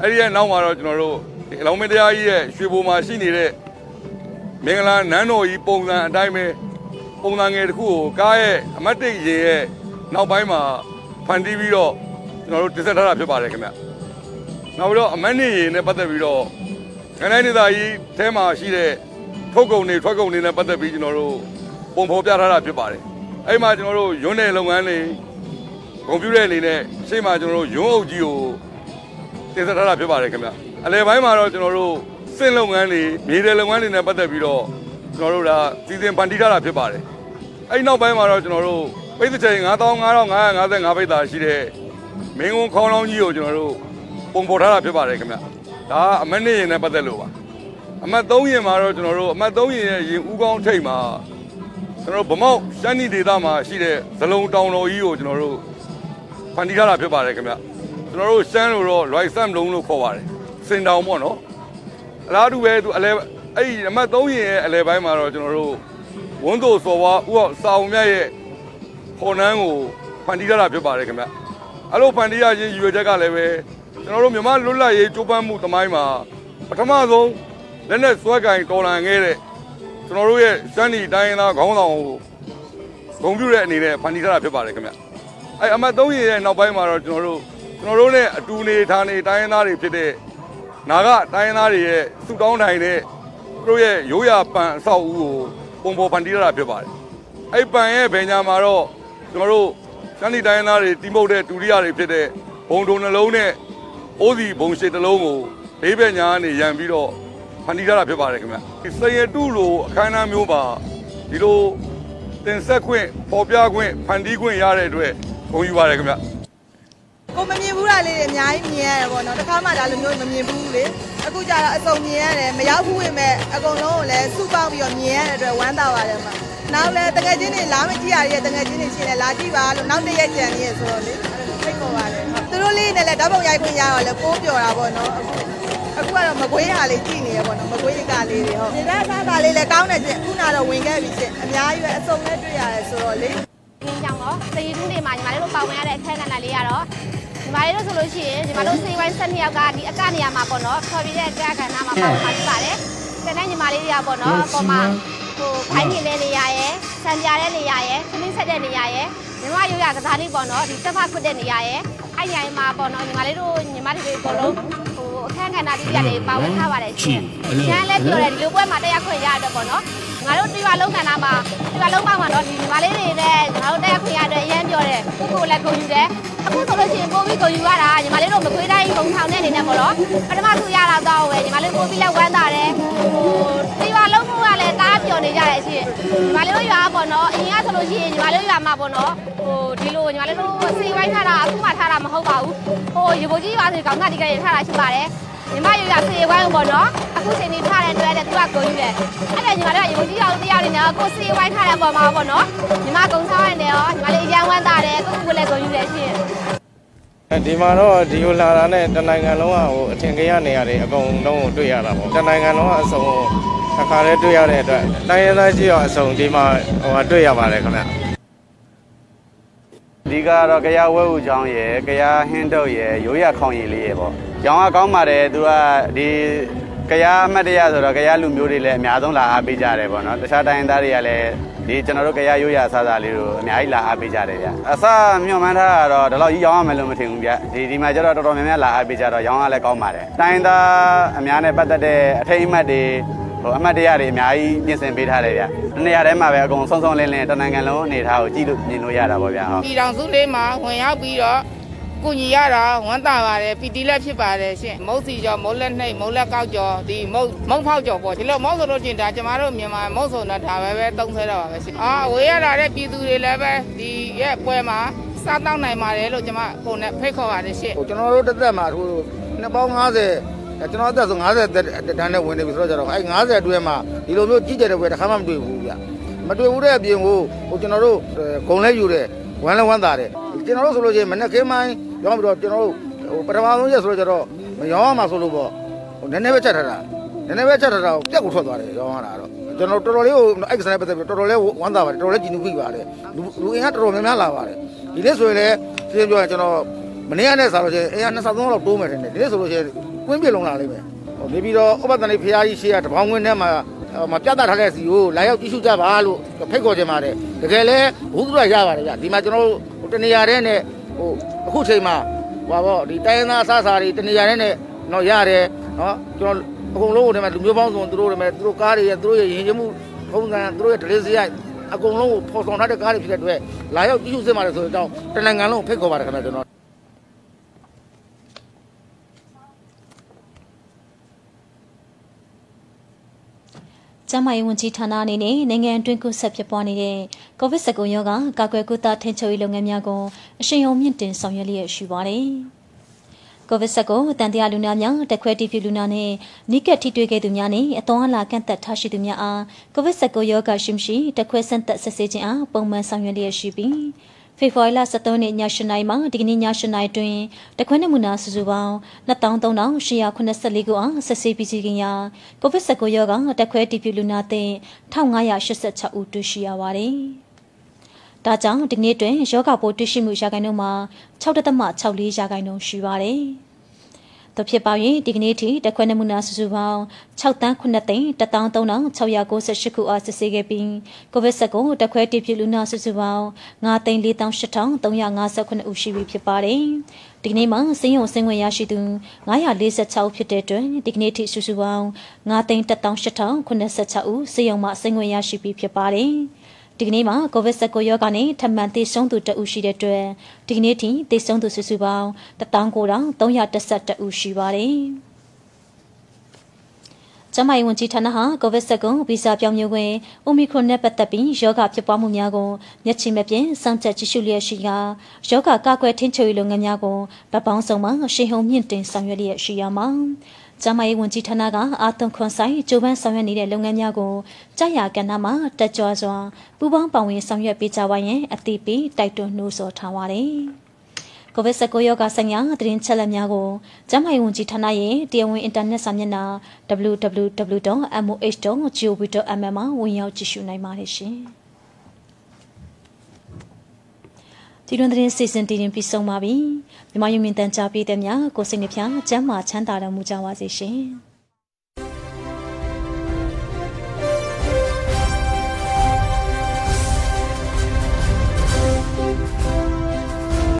အဲ့ဒီရဲ့နောက်မှာတော့ကျွန်တော်တို့ဒီလောင်မင်းတရားကြီးရဲ့ရွှေဘိုမှာရှိနေတဲ့မင်္ဂလာနန်းတော်ကြီးပုံစံအတိုင်းပဲပုံစံငယ်တစ်ခုကိုကားရဲ့အမတ်တစ်ရင်ရဲ့နောက်ပိုင်းမှာဖန်တီးပြီးတော့ ကျွန်တော်တို့တင်ဆက်ထားတာဖြစ်ပါတယ်ခင်ဗျနောက်ပြီးတော့အမတ်နေရင်နဲ့ပတ်သက်ပြီးတော့ခိုင်တိုင်းဒေသကြီးအဲမှာရှိတဲ့ထုတ်ကုန်တွေထွက်ကုန်တွေနဲ့ပတ်သက်ပြီးကျွန်တော်တို့ပုံဖော်ပြထားတာဖြစ်ပါတယ်အဲ့မှာကျွန်တော်တို့ရွန်းတဲ့လုပ်ငန်းတွေကွန်ပျူတာအနေနဲ့ရှေ့မှာကျွန်တော်တို့ရွန်းအုပ်ကြီးကိုတင်ဆက်ထားတာဖြစ်ပါတယ်ခင်ဗျအလယ်ပိုင်းမှာတော့ကျွန်တော်တို့စင့်လုပ်ငန်းတွေမြေတဲ့လုပ်ငန်းတွေနဲ့ပတ်သက်ပြီးတော့ကျွန်တော်တို့ဒါစီစဉ်ဖန်တီးထားတာဖြစ်ပါတယ်အဲ့နောက်ပိုင်းမှာတော့ကျွန်တော်တို့ပိတ်သက်ချိန်9555ပိတ်တာရှိတဲ့ မင်းကုန်းခေါင်းလောင်းကြီးကိုကျွန်တော်တို့ပုံပေါ်ထားတာဖြစ်ပါတယ်ခင်ဗျဒါကအမတ်နေရင်နဲ့ပတ်သက်လို့ပါအမတ်3ရင်မှာတော့ကျွန်တော်တို့အမတ်3ရင်ရဲ့ရင်ဦးကောင်းထိတ်မှာကျွန်တော်တို့ဗမောက်ရှမ်းနီဒေသမှာရှိတဲ့ဇလုံတောင်တော်ကြီးကိုကျွန်တော်တို့ဖန်တီးထားတာဖြစ်ပါတယ်ခင်ဗျကျွန်တော်တို့ရှမ်းလို့တော့ right sam လုံးလို့ခေါ်ပါတယ်စင်တောင်ပေါ့နော်အလားတူပဲသူအလဲအဲ့ဒီအမတ်3ရင်ရဲ့အလဲပိုင်းမှာတော့ကျွန်တော်တို့ဝန်းတို့စော်ဝါဥအောင်စာအုံမြတ်ရဲ့ခေါ်နှန်းကိုဖန်တီးထားတာဖြစ်ပါတယ်ခင်ဗျ အဲ့လိုဖန်တီးရခြင်းရည်ရွယ်ချက်ကလည်းပဲကျွန်တော်တို့မြန်မာလွတ်လပ်ရေးကြိုးပမ်းမှုသမိုင်းမှာပထမဆုံးလက်နဲ့စွဲကင်တော်လန်ခဲ့တဲ့ကျွန်တော်တို့ရဲ့စန်းဒီတိုင်းရင်းသားခေါင်းဆောင်ကိုဂုဏ်ပြုတဲ့အနေနဲ့ဖန်တီးထားတာဖြစ်ပါတယ်ခင်ဗျအဲ့အမတ်သုံးရရဲ့နောက်ပိုင်းမှာတော့ကျွန်တော်တို့ကျွန်တော်တို့နဲ့အတူနေဌာနေတိုင်းရင်းသားတွေဖြစ်တဲ့နာဂတိုင်းရင်းသားတွေရဲ့စုတောင်းတိုင်းတဲ့သူတို့ရဲ့ရိုးရာပန်အဆောက်အဦကိုပုံပေါ်ဖန်တီးရတာဖြစ်ပါတယ်အဲ့ပန်ရဲ့ဗေညာမှာတော့ကျွန်တော်တို့ စန်းဒီတိုင်းသားတွေတိမုတ်တဲ့ဒုတိယတွေဖြစ်တဲ့ဘုံတုံနှလုံးနဲ့အိုးစီဘုံရှိတစ်လုံးကိုဘေးဘက်ညာကနေရန်ပြီးတော့ဖန်တီးထားတာဖြစ်ပါတယ်ခင်ဗျဒီစရတုလိုအခမ်းအနားမျိုးပါဒီလိုတင်ဆက်ခွင့်ပေါ်ပြခွင့်ဖန်တီးခွင့်ရတဲ့အတွက်ဂုဏ်ယူပါတယ်ခင်ဗျ ကိုမမြင်ဘူးတာလေးတွေအများကြီးမြင်ရတယ်ပေါ့နော်တစ်ခါမှဒါလိုမျိုးမမြင်ဘူးလေအခုကျတော့အစုံမြင်ရတယ်မရောက်ဘူးဝင်မဲ့အကုန်လုံးကိုလည်းစုပေါင်းပြီးတော့မြင်ရတဲ့အတွက်ဝမ်းသာပါတယ်မှာနောက်လည်းတကယ်ချင်းတွေလာမကြည့်ရတဲ့တကယ်ချင်းတွေရှင်းလဲလာကြည့်ပါလို့နောက်တစ်ရက်ကြံနေရဆိုတော့လေအဲ့ဒါဖိတ်ခေါ်ပါတယ်သူတို့လေးနဲ့လည်းဓာတ်ပုံရိုက်ခွင့်ရတော့လည်းပိုးပြော်တာပေါ့နော်အခုအခုကတော့မကွေးဟာလေးကြည့်နေရပေါ့နော်မကွေးကလေးတွေဟုတ်ဒီကစားတာလေးလည်းကောင်းတယ်ချင်းခုနကတော့ဝင်ခဲ့ပြီချင်းအများကြီးပဲအစုံနဲ့တွေ့ရတယ်ဆိုတော့လေ။ဒီကြောင့်တော့စည်တူးတွေမှာညီမလေးတို့ပါဝင်ရတဲ့အခန်းကဏ္ဍလေးကတော့ ညီမလေးတို့ဆိုလို့ရှိရင်ညီမတို့စေဝိုင်း12ယောက်ကဒီအကနေရာမှာပေါ့နော်ခေါ်ပြီးတဲ့အခန်းကဏ္ဍမှာပါဝင်ပါဖြစ်ပါတယ်။တနေ့ညီမလေးတွေကပေါ့နော်အပေါ်မှာဟိုဘိုင်းနေတဲ့နေရာရယ်ဆံပြတဲ့နေရာရယ်ခင်းဆက်တဲ့နေရာရယ်ညီမရိုးရကစားလေးပေါ့နော်ဒီတက်ဖခွတ်တဲ့နေရာရယ်အဲ့ညိုင်မှာပေါ့နော်ညီမလေးတို့ညီမတွေအကုန်လုံးဟိုအခန်းကဏ္ဍတိပြတွေပါဝင်ထားပါတယ်ရှင်။ကျန်းလည်းပြောတယ်ဒီလိုပွဲမှာတက်ရောက်ခွင့်ရတော့ပေါ့နော် ငါတို့ဒီရွာလုံးကဏ္ဍမှာဒီရွာလုံးမှာမှာတော့ဒီညီမလေးတွေနဲ့ငါတို့တက်ရောက်ခွင့်ရတော့အရင်ပြောတယ်ကိုကိုလည်းကိုယူတယ်အခုဆိုလို့ရှိရင်ကိုပြီးကိုယူရတာညီမလေးတို့မခွေးတိုင်းဘုံထောင်တဲ့အနေနဲ့ပေါ့နော်ပထမသူရတာတော့ပဲညီမလေးကိုပြီးလည်းဝမ်းသာတယ်ဟိုဒီရွာလုံးကလည်းတားပျော်နေကြတယ်ရှင်ညီမလေးတို့ရွာပေါ့နော်အရင်ကဆိုလို့ရှိရင်ညီမလေးတို့ရွာမှာပေါ့နော်ဟိုဒီလိုညီမလေးတို့စီဝိုင်းထားတာအခုမှထားတာမဟုတ်ပါဘူးဟိုရေဘိုကြီးရွာဆိုကောင်ကဒီကလေးထားတာရှိပါတယ် ညီမရွာစီဝိုင်းပေါ့နော်အခုချိန်နေထားတဲ့အတွက်တဲ့သူကကိုယူတယ်အဲ့ဒါညီမတို့ကရေဘိုကြီးရွာတို့တရားနေတော့ကိုစီဝိုင်းထားတဲ့ပုံမှာပေါ့နော်ညီမကုံဆောင်ရတယ်ရောညီမလေးအရန်ဝမ်းသာတယ်ကိုကူလည်းကိုယူတယ်ရှင်ဒီမှာတော့ဒီလိုလာတာနဲ့တနိုင်ငံလုံးကဟိုအထင်ကြီးရနေရတယ်အကုန်လုံးကိုတွေ့ရတာပေါ့တနိုင်ငံလုံးကအစုံအခါလေးတွေ့ရတဲ့အတွက်တိုင်းရင်းသားကြီးရောအစုံဒီမှာဟိုတွေ့ရပါတယ်ခင်ဗျအဓိကတော့ကြရဝဲဦးချောင်းရယ်ကြရဟင်းတုတ်ရယ်ရိုးရခေါင်ရည်လေးရယ်ပေါ့။ ကျောင်းကကောင်းပါတယ်သူကဒီကြရအမှတ်တရဆိုတော့ကြရလူမျိုးတွေလည်းအများဆုံးလာအားပေးကြတယ်ပေါ့နော်။တခြားတိုင်းရင်းသားတွေကလည်းဒီကျွန်တော်တို့ကြရရိုးရအစားအစာလေးတို့အများကြီးလာအားပေးကြတယ်ဗျ။အစမြွန်မှန်းထားတာတော့ဒီလောက်ကြီးရောင်းရမယ်လို့မထင်ဘူးဗျ။ဒီဒီမှာကျတော့တော်တော်များများလာအားပေးကြတော့ရောင်းရလည်းကောင်းပါတယ်။တိုင်းရင်းသားအများနဲ့ပတ်သက်တဲ့အထိတ်အမှတ်တွေဟိုအမှတ်တရတွေအများကြီးပြင်ဆင်ပေးထားတယ်ဗျ။နေရာထဲမှာပဲအကုန်ဆုံးဆုံးလင်းလင်းတနိုင်ငံလုံးအနေထားကိုကြည့်လို့မြင်လို့ရတာပေါ့ဗျာဟုတ်ပြည်တော်စုလေးမှာဝင်ရောက်ပြီးတော့ ကုညီရတာဝမ်းသာပါတယ်ပီတီလက်ဖြစ်ပါတယ်ရှင်မုတ်စီကျော်မုတ်လက်နှိပ်မုတ်လက်ကောက်ကျော်ဒီမုတ်မုတ်ဖောက်ကျော်ပေါ့ဒီလိုမုတ်ဆိုလို့ချင်းဒါကျမတို့မြန်မာမုတ်ဆိုတော့ဒါပဲပဲသုံးဆဲတော့ပါပဲရှင်အာဝေးရတာတဲ့ပြည်သူတွေလည်းပဲဒီရဲ့ပွဲမှာစားတောက်နိုင်ပါတယ်လို့ကျမကိုနဲ့ဖိတ်ခေါ်ပါတယ်ရှင်ဟိုကျွန်တော်တို့တစ်သက်မှာဟိုနှစ်ပေါင်း90အဲကျွန်တော်အသက်ဆို90တန်းနဲ့ဝင်နေပြီဆိုတော့ကျတော့အဲ90အတွင်းမှာဒီလိုမျိုးကြီးကြတဲ့ဘွယ်တစ်ခါမှမတွေ့ဘူးဗျမတွေ့ဘူးတဲ့အပြင်ကိုဟိုကျွန်တော်တို့ဂုံလဲယူတယ်ဝမ်းလဲဝမ်းသာတယ်ကျွန်တော်တို့ဆိုလို့ချင်းမနေ့ကင်းမိုင်း ရောင်းပြီးတော့ကျွန်တော်တို့ဟိုပထမဆုံးရက်ဆိုတော့ကျတော့မရောင်းရမှာဆိုလို့ပေါ့ဟိုနည်းနည်းပဲချက်ထားတာနည်းနည်းပဲချက်ထားတာကိုပြက်ကိုထွက်သွားတယ်ရောင်းရတာတော့ကျွန်တော်တော်တော်လေးကိုအဲ့ကစားပတ်သက်ပြီးတော်တော်လေးဝမ်းသာပါတယ်တော်တော်လေးကြည်နူးပြီးပါတယ်လူလူအင်ကတော်တော်များများလာပါတယ်ဒီနေ့ဆိုရင်လည်းရှင်းပြောရင်ကျွန်တော်မနေ့ကနဲ့ဆိုလို့ရှိရင်အဲက23လောက်တိုးမယ်ထင်တယ်ဒီနေ့ဆိုလို့ရှိရင်ကွင်းပြလုံးလာလိမ့်မယ်ဟိုနေပြီးတော့ဥပဒနာဖရာကြီးရှေ့ကတပေါင်းကွင်းထဲမှာမပြတ်သားထားတဲ့စီကိုလာရောက်ကြည့်ရှုကြပါလို့ဖိတ်ခေါ်ခြင်းပါတယ်တကယ်လဲဘုသူရရပါတယ်ဗျဒီမှာကျွန်တော်တို့တနေရာတဲ့နဲ့ ဟိုအခုချိန်မှာဟိုပေါ့ဒီတိုင်းသားအစားအစာတွေတနေရာတဲ့နဲ့တော့ရတယ်နော်ကျွန်တော်အကုန်လုံးကိုဒီမှာလူမျိုးပေါင်းစုံသူတို့ဒီမှာသူတို့ကားတွေရသူတို့ရဲ့ရင်ကျမှုထုံးစံသူတို့ရဲ့ဒလေးစရိုက်အကုန်လုံးကိုဖော်ဆောင်ထားတဲ့ကားတွေဖြစ်တဲ့အတွက်လာရောက်ကြည့်ရှုစစ်ပါတယ်ဆိုတော့တနိုင်ငံလုံးဖိတ်ခေါ်ပါတယ်ခင်ဗျကျွန်တော် ကျန်းမာရေးဝန်ကြီးဌာနအနေနဲ့နိုင်ငံအတွင်းကူးစက်ဖြစ်ပွားနေတဲ့ COVID-19 ရောဂါကာကွယ်ကုသထိန်းချုပ်ရေးလုပ်ငန်းများကိုအရှိန်အဟုန်မြင့်တင်ဆောင်ရွက်လျက်ရှိပါတယ်။ COVID-19 တန်တရားလူနာများတက်ခွဲတီဖြူလူနာနဲ့နိကက်ထိတွေ့ခဲ့သူများနဲ့အသွင်အလာကန့်သက်ထားရှိသူများအား COVID-19 ရောဂါရှိမရှိတက်ခွဲဆန်းသက်စစ်ဆေးခြင်းအားပုံမှန်ဆောင်ရွက်လျက်ရှိပြီး ဖေဖော်ဝါရီလ23ရက်ည8:00နာရီမှဒီကနေ့ည8:00နာရီတွင်တခွန်းနမူနာစုစုပေါင်း2384ခုအားဆက်ဆေးပြီးစီးခင်ရာ COVID-19 ရောဂါတက်ခွဲတီဖြူလူနာသစ်1586ဦးတွေ့ရှိရပါတယ်။ဒါကြောင့်ဒီနေ့တွင်ယောဂပိုးတွေ့ရှိမှုရာခိုင်နှုန်းမှာ6.64ရာခိုင်နှုန်းရှိပါတယ်။ သို့ဖြစ်ပါ၍ဒီကနေ့ထိတခွဲနမူနာစုစုပေါင်း6တန်း9သိန်း13698ခုအားစစ်ဆေးခဲ့ပြီး COVID-19 တခွဲတိဖြစ်လူနာစုစုပေါင်း9သိန်း48359ဦးရှိပြီဖြစ်ပါတယ်။ဒီကနေ့မှာစင်းရုံစင်းဝင်ရရှိသူ946ဖြစ်တဲ့အတွက်ဒီကနေ့ထိစုစုပေါင်း9သိန်း18086ဦးစင်းရုံမှာစင်းဝင်ရရှိပြီဖြစ်ပါတယ်။ ဒီကနေ့မှာ COVID-19 ရောဂါနဲ့ထပ်မံသေဆုံးသူတဦးရှိတဲ့အတွက်ဒီကနေ့ထိသေဆုံးသူစုစုပေါင်း19312ဦးရှိပါတယ်။ကျန်းမာရေးဝန်ကြီးဌာနဟာ COVID-19 ဗီဇပြောင်းမျိုးခွင် Omicron နဲ့ပတ်သက်ပြီးရောဂါဖြစ်ပွားမှုများကိုမျက်ခြေမပြင်းစောင့်ကြပ်ကြည့်ရှုလျက်ရှိကာရောဂါကာကွယ်ထိန်းချုပ်ရေးလုပ်ငန်းများကိုဗတ်ပေါင်းစုံမှရှေ့ဟုန်မြင့်တင်ဆောင်ရွက်လျက်ရှိရမှာ ကျန်းမာရေးဝန်ကြီးဌာနကအာသွန်ခွန်ဆိုင်ကြိုးပမ်းဆောင်ရွက်နေတဲ့လုပ်ငန်းများကိုကြာရကဏ္ဍမှာတက်ကြွစွာပူးပေါင်းပါဝင်ဆောင်ရွက်ပေးကြပါရန်အသိပေးတိုက်တွန်းနှိုးဆော်ထားပါတယ်။ COVID-19 ရောဂါဆိုင်ရာသတင်းချက်လက်များကိုကျန်းမာရေးဝန်ကြီးဌာနရဲ့တရားဝင်အင်တာနက်စာမျက်နှာ www.moh.gov.mm မှာဝင်ရောက်ကြည့်ရှုနိုင်ပါတယ်ရှင်။ ဒီတွင်သတင်းစီစဉ်တည်ရင်ပြီးဆုံးပါပြီ။မြမယုံမြင့်တန်ကြားပေးတဲ့များကိုစိတ်နှပြချမ်းမာချမ်းသာတော်မူကြပါစေရှင်။